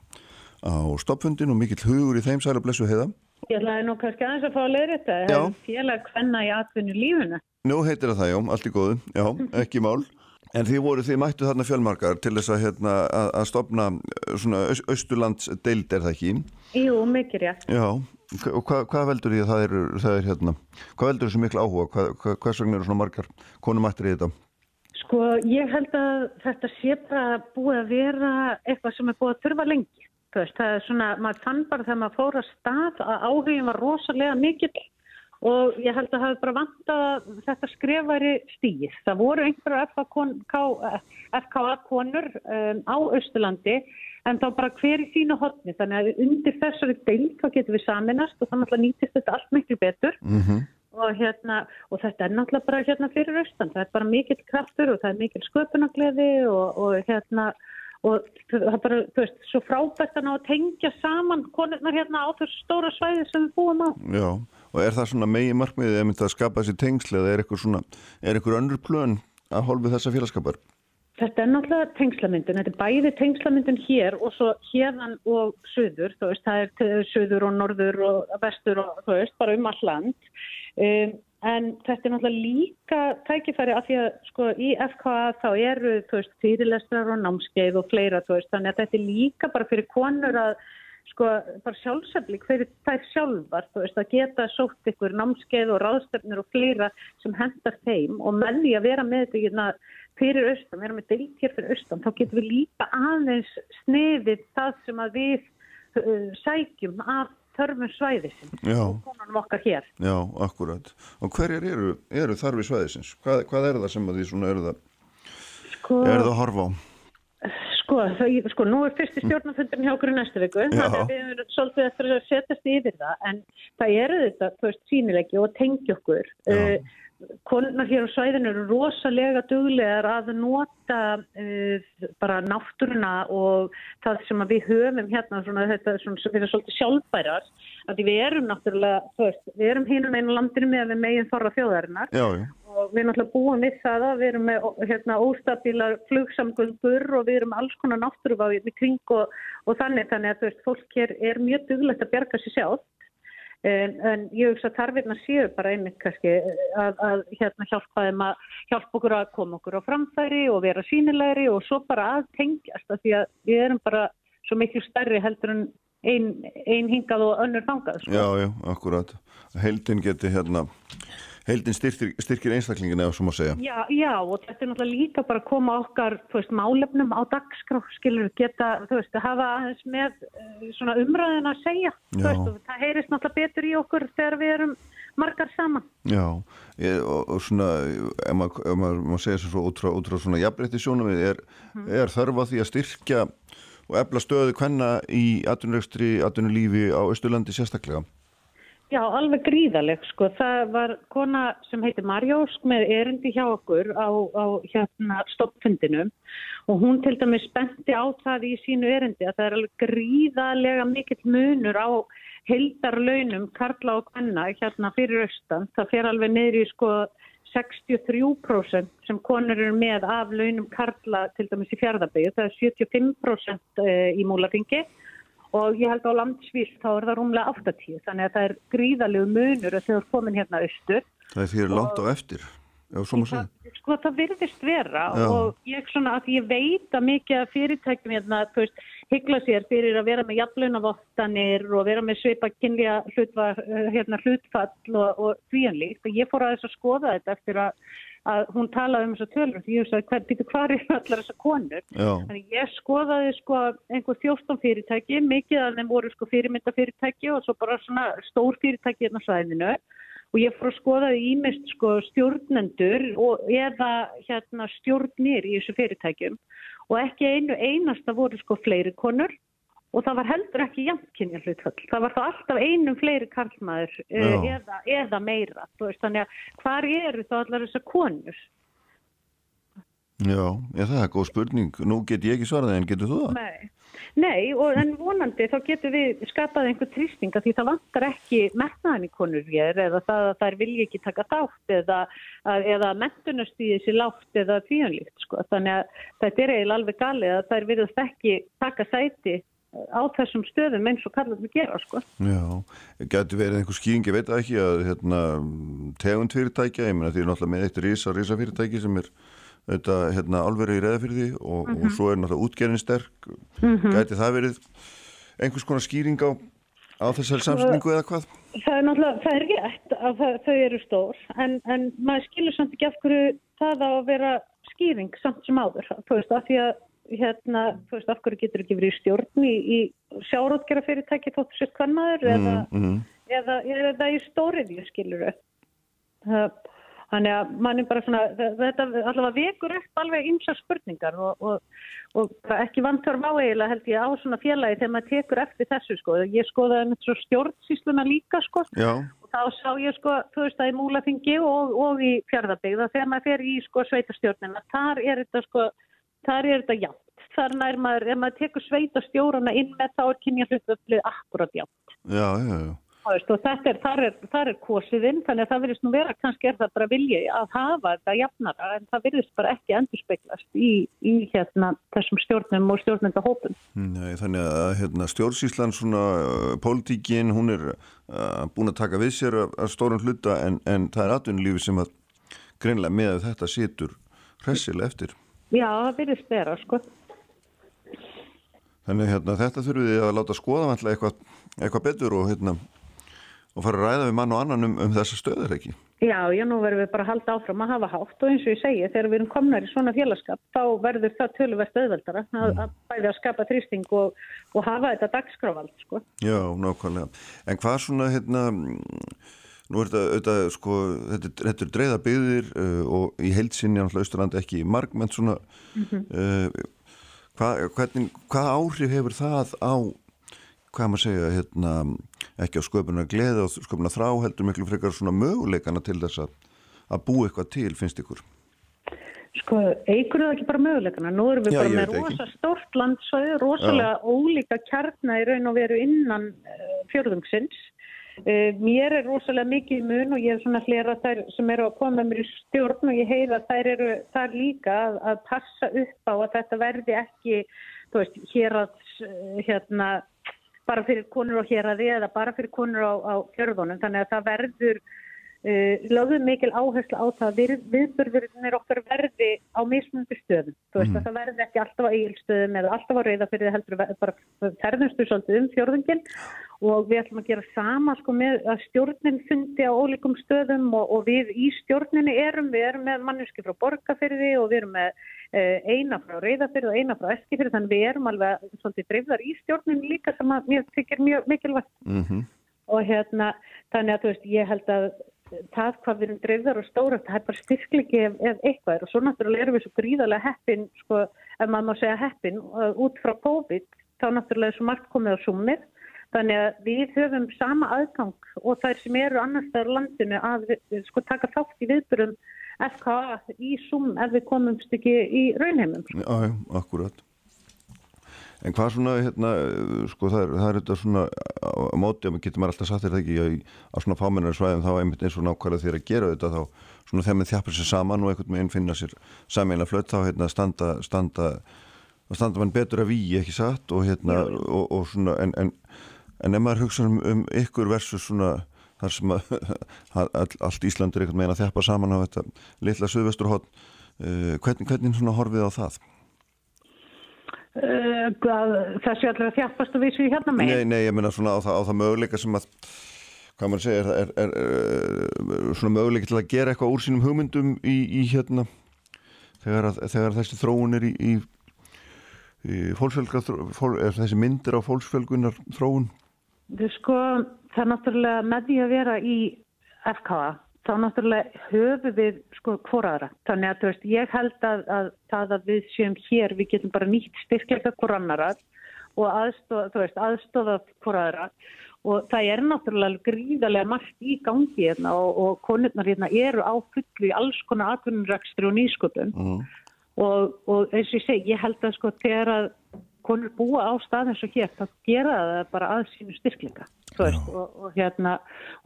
á stoppfundin og mikill hugur í þeim sæla blessu heiða. Ég ætlaði nú kannski aðeins að fá að leiða þetta. Já. Félag hvenna í atvinnu lífuna. Nú heitir það það, já, allt í góðu, já, ekki mál. En þið voru, þið mættu þarna fjölmarkar til þess að, hérna, að, að stopna svona aust, austurlands deild, er það ekki? Jú, mikið rétt. Já, og hva, hvað veldur því að það er, það er hérna, hvað veldur þessu miklu áhuga, hvað, hvað, hvers vegna eru svona margar konumættir í þetta? Sko, ég held að þetta sé bara búið að vera eitthvað sem er búið að þurfa lengi. Það er svona, maður fann bara þegar maður fór að stað að áhugin var rosalega mikill og ég held að það hefði bara vantað að þetta skrefari stíð. Það voru einhverja FKA konur um, á Östurlandi en þá bara hver í sínu hodni. Þannig að undir þessari deil þá getum við saminast og þannig að nýtist þetta allt miklu betur. Mm -hmm. Og, hérna, og þetta er náttúrulega bara hérna fyrir austan. Það er bara mikill kraftur og það er mikill sköpunagleði og, og hérna og það er bara, þú veist, svo frábært að ná að tengja saman konurnar hérna á þessu stóra svæði sem við búum á. Já, og er það svona megi markmiðið eða myndið að skapa þessi tengsli eða er eitthvað svona, er eitthvað önnur plön að hólfið þessa félagskapar? Þetta er náttúrulega tengslamyndin, þetta er bæði tengslamyndin hér og svo hérðan og söður, þú veist, það er söður og norður og vestur og þú veist, bara um all land. Um, en þetta er náttúrulega líka tækifæri af því að sko í FKA þá eru þú veist fyrirlestrar og námskeið og fleira þú veist þannig að þetta er líka bara fyrir konur að sko bara sjálfseflik fyrir þær sjálfar þú veist að geta sótt ykkur námskeið og ráðstefnir og fleira sem hendar þeim og með því að vera með þetta hérna, fyrir austan, vera með deilt hér fyrir austan þá getum við líka aðeins sniðið það sem að við uh, sækjum af þörfum svæðisins og konunum okkar hér. Já, akkurat. Og hverjar eru, eru þarfi svæðisins? Hvað, hvað er það sem að því svona eru það, sko, eru það að horfa á? Sko, það, sko, nú er fyrsti stjórnafundurinn hjá okkur í næstu viku, þannig að við erum svolítið eftir að setjast yfir það, en það eru þetta, þú veist, sínilegi og tengja okkur. Uh, konunar hér á svæðinu eru rosalega duglegar að nota uh, bara náttúruna og það sem við höfum hérna svona, þetta svona, sem við erum svolítið sjálfbærar að við erum náttúrulega veist, við erum hínum einu landinu með við megin þorra þjóðarinnar já, já. Og við náttúrulega búin við það að við erum með hérna, óstabílar flugsamgöngur og við erum alls konar náttúruváði í kring og, og þannig þannig að veist, fólk hér er mjög duglegt að berga sér sjálf En, en ég hugsa að tarfirna séu bara einmitt kannski að, að hérna hjálpa þeim að hjálpa okkur að koma okkur á framfæri og vera sínilegri og svo bara að tengjast að því að við erum bara svo miklu stærri heldur en einn ein hingað og önnur þangað. Sko. Já, já, akkurat. Heldin geti hérna heldin styrkir, styrkir einstaklingin eða sem að segja. Já, já og þetta er náttúrulega líka bara að koma okkar veist, málefnum á dagskrá, skilur geta, þú veist, að hafa aðeins með svona umræðin að segja veist, það heyrist náttúrulega betur í okkur þegar við erum margar saman. Já, ég, og, og svona ef maður, ef maður, segja svo út frá, út frá svona jafnbreytti sjónum er, mm. er þörfa því að styrkja og efla stöðu hvenna í atvinnuröxtri, atvinnulífi á Östurlandi sérstaklega? Já, alveg gríðaleg, sko. Það var kona sem heitir Marjósk með erindi hjá okkur á, á hérna stoppfundinum og hún til dæmis spenti á það í sínu erindi að það er alveg gríðalega mikill munur á heldarlaunum Karla og Kvenna hérna fyrir austan. Það fer alveg í sko 63% sem konur eru með af launum Karla til dæmis í fjörðabíu. Það er 75% í múlafingi og ég held á landsvís þá er það rúmlega 80 þannig að það er gríðalegu munur að þau eru komin hérna austur. Það er því að láta á eftir það, sko það virðist vera. Já. og ég svona ég veit að mikið fyrirtækjum hérna veist hyggla sér fyrir að vera með jafnlaunavottanir og vera með sveipa kynlja hlutfall, hérna, hlutfall og, og þvíanlíkt og ég fór að þess að skoða þetta eftir að að hún talaði um þessar tölur því ég sagði hvað, býtu hvað er allar þessar konur? Já. þannig ég skoðaði sko einhver 14 fyrirtæki mikið af þeim voru sko fyrirmyndafyrirtæki og svo bara svona stór fyrirtæki hérna svæðinu. Og ég fór að skoðaði ímest sko stjórnendur og eða hérna stjórnir í þessu fyrirtækjum. Og ekki einu einasta voru sko fleiri konur og það var heldur ekki jafnkynja hlutfall. Það var þá alltaf einum fleiri karlmaður uh, eða, eða meira. Veist, þannig að hvar eru þá allar þessar konur? Já, já, það er góð spurning. Nú get ég ekki svaraði en getur þú það? Nei, Nei og en vonandi þá getur við skapað einhver trýstinga því það vantar ekki metnaðan í konur hér eða það að þær vilja ekki taka þátt eða, eða mentunastíði sér látt eða tvíanlíkt sko. Þannig að þetta er eiginlega alveg galið að þær viljast ekki taka sæti á þessum stöðum eins og kallar við gera sko. Já, getur verið einhver skýring, ég veit ekki að hérna, tegund fyrirtækja, ég menna því er náttúrulega með eitt rísa, rísa fyrirtæki sem er auðvitað hérna, alveg í reðafyrði og, mm -hmm. og svo er náttúrulega útgerðin sterk, mm -hmm. getur það verið einhvers konar skýring á, á þessari samsningu eða hvað? Það er náttúrulega, það er rétt að það, þau eru stór en, en maður skilur samt ekki af hverju það á að vera skýring samt sem áður, þú veist, af því að hérna, þú veist, af hverju getur ekki verið í stjórn í, í sjárótgera fyrirtæki þóttu sér kannmaður mm, eða, mm. eða, eða, eða í stóriðju, skilur það. Þannig að mann er bara svona, þetta allavega vekur upp alveg ymsa spurningar og, og, og ekki vantarf á eiginlega held ég á svona félagi þegar maður tekur eftir þessu sko. Ég skoðaði með svo stjórnsísluna líka sko Já. og þá sá ég sko, þú veist að í Múlafingi og, og í Fjörðarbygða þegar maður fer í sko sveitastjórnina, þar er þetta sko þar er þetta játt. Þar nær maður, ef maður tekur sveita stjórnana inn með þá er kynja hlutaflið akkurat játt. Já, já, já. Veist, og þetta er, þar er, þar er kosiðinn, þannig að það verðist nú vera, kannski er það bara vilja að hafa þetta jafnara, en það verðist bara ekki endur speiklast í, í hérna, þessum stjórnum og stjórnendahópum. Nei, þannig að hérna, stjórnsíslan, svona, uh, pólitíkin, hún er uh, búin að taka við sér að, að stórun hluta, en, en það er atvinnulífi sem að greinlega með þetta situr hressilega eftir. Já, það byrjir spera, sko. Þannig hérna, þetta þurfum við að láta skoða eitthvað, eitthvað betur og, hérna, og fara að ræða við mann og annan um, um þessa stöður ekki. Já, já, nú verðum við bara að halda áfram að hafa hátt og eins og ég segi, þegar við erum komnar í svona félagskap, þá verður það tölverst auðveldara að, mm. að bæði að skapa þrýsting og, og hafa þetta dagskráfald, sko. Já, nákvæmlega. En hvað svona, hérna... Nú er þetta, auðvitað, sko, þetta, þetta er dreyða byggðir uh, og í heilsinni á Ísturlandi ekki margmenn svona, mm -hmm. uh, hvað, hvernig, hvað áhrif hefur það á, hvað maður segja, hérna, ekki á sköpunar gleði og sköpunar þrá heldur miklu frekar svona möguleikana til þess að, að bú eitthvað til, finnst ykkur? Sko, eigur það ekki bara möguleikana? Nú erum við Já, bara með rosa stort landsvæði, rosalega Já. ólíka kjarnar í raun og veru innan uh, fjörðungsins mér er rosalega mikið mun og ég er svona hlera þær sem eru að koma mér í stjórn og ég heiða þær eru þar líka að, að passa upp á að þetta verði ekki, þú veist, hér að uh, hérna bara fyrir konur á hér að þið eða bara fyrir konur á, á fjörðunum. Þannig að það verður Uh, lögðum mikil áherslu á það við, viðbörðurinnir okkar verði á mismunandi stöðum, þú veist mm. að það verði ekki alltaf á eigilstöðum eða alltaf á reyðafyrði heldur bara ferðumstu svolítið um fjörðungin og við ætlum að gera sama sko með að stjórnin fundi á ólíkum stöðum og, og við í stjórninni erum, við erum með manneski frá borgarfyrði og við erum með uh, eina frá reyðafyrði og eina frá eskifyrði þannig við erum alveg svolítið dreifðar í stjórninni líka sem að mér þykir mjög mikilvægt mm -hmm. og hérna þannig að þú veist ég held að það hvað við erum dreifðar og stóra það er bara styrklegi ef, ef eitthvað er og svo náttúrulega erum við svo gríðarlega heppin sko, ef maður má segja heppin út frá COVID þá náttúrulega er svo margt komið á sumir þannig að við höfum sama aðgang og þær sem eru annars þar landinu að við, sko taka þátt í viðbyrjum FKA í sum ef við komumst ekki í raunheimum. Já, akkurat. En hvað svona, hérna, sko það er, það er þetta svona á móti og getur maður alltaf satt það ekki að á svona fámennar svæðum þá einmitt eins og nákvæmlega þeir að gera þetta þá svona þegar maður þjafur sér saman og einhvern veginn finna sér sammeila flött þá hérna standa, standa, standa mann betur að víi ekki satt og hérna og, og svona en, en, en ef maður hugsa um, um ykkur versus svona þar sem að all, allt Íslandur einhvern veginn að þjapa saman á þetta litla söðvesturhótt, uh, hvernig, hvernig svona horfið á það? Uh, þessi þjafast og vísu hérna með Nei, nei, ég minna svona á það, á það möguleika sem að hvað maður segir, er, er, er svona möguleika til að gera eitthvað úr sínum hugmyndum í, í hérna þegar, að, þegar þessi þróun er í, í, í fólksfjölga fól, þessi myndir á fólksfjölgunar þróun. Þú sko, það er náttúrulega með því að vera í FKA þá náttúrulega höfum við sko hvoraðra. Þannig að veist, ég held að, að það að við séum hér, við getum bara nýtt styrkleika hvorannara og aðstofa, veist, aðstofa hvoraðra og það er náttúrulega gríðarlega margt í gangi hérna og, og konurnar hérna eru á fullu í alls konar atvinnurrekstri og nýsköpun mm. og, og eins og ég segi, ég held að sko þegar að konur búa á stað eins og hér, þá gera það bara að sínu styrkleika og, og, hérna,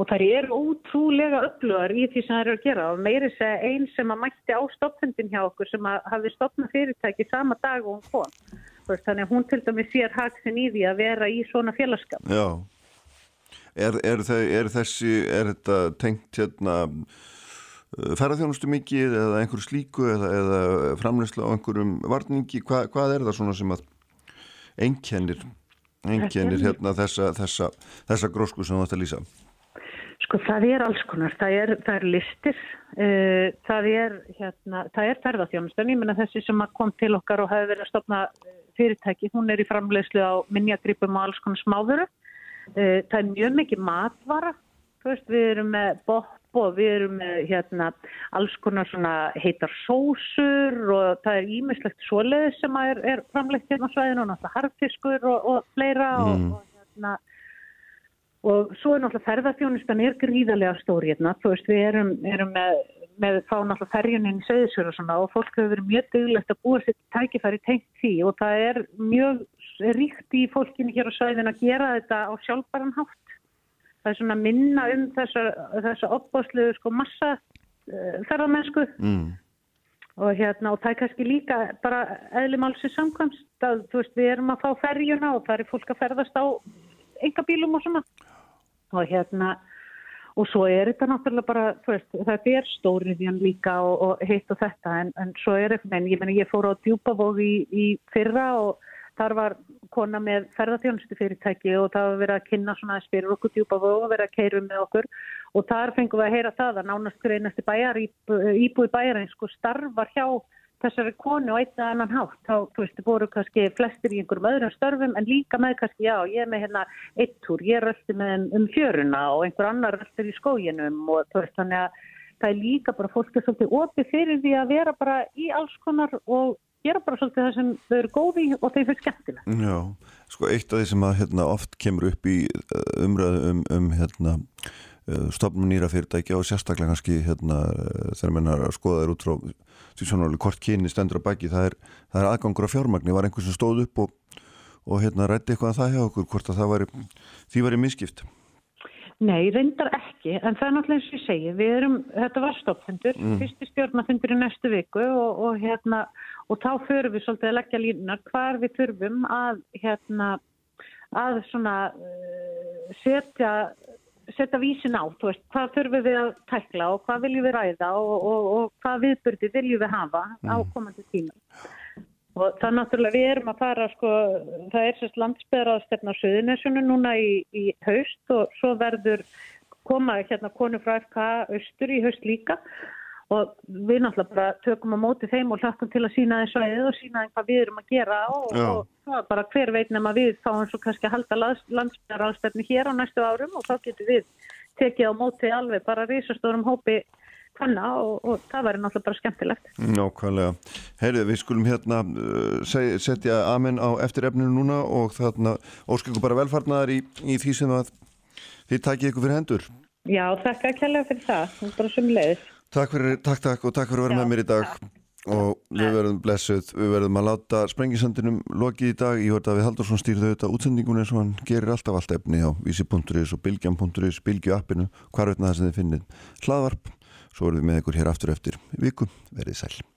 og þær eru ótrúlega öflugar í því sem þær eru að gera og meiri segja einn sem að mætti á stoppfundin hjá okkur sem að hafi stoppnað fyrirtæki sama dag og hún kom þannig að hún til dæmi sér haksin í því að vera í svona félagskap. Já, er, er, er þessi, er þetta tengt hérna ferðarþjónustu mikið eða einhverju slíku eða, eða framleysla á einhverjum varningi, Hva, hvað er það svona sem að einkennir, einkennir hérna þessa, þessa, þessa grósku sem þú ætti að lýsa? Sko það er alls konar, það er, það er listir, uh, það er, hérna, það er ferðarþjónustan, ég menna þessi sem kom til okkar og hafi verið að stopna fyrirtæki, hún er í framleyslu á minjagripum og alls konar smáðuru, uh, það er mjög mikið matvara, veist, við erum með bopp og við erum með hérna, alls konar heitar sósur og það er ímislegt svoleiðis sem er, er framlegt hérna á svæðinu og náttúrulega harfiskur og, og fleira mm. og, og, hérna, og svo er náttúrulega ferðarþjónustan er gríðarlega stóri hérna, þú veist við erum, erum með, með fá náttúrulega ferjunin í söðisur og svona og fólk hefur verið mjög duglegt að búa sér tækifæri tengt því og það er mjög ríkt í fólkinu hér á svæðinu að gera þetta á sjálfbæran hátt það er svona minna um þessa, opbáslu sko massa uh, ferðarmennsku mm. og hérna og það er kannski líka bara eðlumálsi samkvæmst að þú veist við erum að fá ferjuna og það er fólk að ferðast á enga bílum og svona og hérna og svo er þetta náttúrulega bara veist, það er stóriðjan líka og, og heitt og þetta en, en svo er þetta en ég, meni, ég fór á djúpavóð í, í fyrra og Þar var kona með ferðarþjónustu fyrirtæki og það var verið að kynna svona aðeins fyrir okkur djúpa og verið að keiru með okkur og þar fengum við að heyra það að nánast greinasti bæjar, íbúi bæjarins sko starfar hjá þessari konu og eitt að annan hátt. Þá, þú veist, það voru kannski flestir í einhverjum öðrum störfum en líka með kannski, já, ég er með hérna eitt túr, ég röldi með um fjöruna og einhver annar röldir í skóginum og þú veist, þannig að það er líka bara fólk er svolítið opið fyrir því að vera bara í alls konar og gera bara svolítið það sem þau eru góði og þau fyrir skemmtilega. Já, sko eitt af því sem að hérna, oft kemur upp í uh, umræðu um, um hérna, uh, stopnum nýra fyrirtæki og sérstaklega kannski hérna, uh, þegar mennar skoða þeir út frá því svona hvort kynni stendur að baki, það er, það er aðgangur af fjármagni, var einhvers sem stóð upp og, og hérna rætti eitthvað að það hjá okkur, hvort að það var, því var í miskipt. Nei, reyndar ekki, en það er náttúrulega eins og ég segi, við erum, þetta var stoppfundur, mm. fyrsti stjórnafundur í næstu viku og, og hérna, og þá förum við svolítið að leggja línunar hvar við þurfum að, hérna, að svona uh, setja, setja vísin á, þú veist, hvað þurfum við að tækla og hvað viljum við ræða og, og, og hvað viðbyrdi viljum við hafa mm. á komandi tíma. Og það er náttúrulega, við erum að fara, sko, það er sérst landsbyðraðstefna á Suðunessunum núna í, í haust og svo verður komaði hérna konu frá FK austur í haust líka og við náttúrulega bara tökum á móti þeim og hlakkum til að sína þessu aðeins og sína hvað við erum að gera og, og það er bara hver veit nema við fáum svo kannski að halda landsbyðraðstefni hér á næstu árum og þá getur við tekið á móti alveg bara risastórum hópi hvenna og, og það væri náttúrulega bara skemmtilegt. Nákvæmlega. Heyrðu, við skulum hérna uh, setja amen á eftirefninu núna og þarna óskilku bara velfarnar í, í því sem að þið takið ykkur fyrir hendur. Já, þakka alveg fyrir það. Bara sem leiðis. Takk fyrir, takk, takk og takk fyrir að vera með mér í dag. Og við verðum blessuð, við verðum að láta sprengisandinum lokið í dag, ég veit að við Haldursson stýrðu auðvitað útsendingunni eins og hann gerir alltaf allt efni á vísi.is og bilgjan.is, bilgju appinu, hvar veitna það sem þið finnið hlaðvarp Svo erum við með ykkur hér aftur eftir viku. Verðið sæl.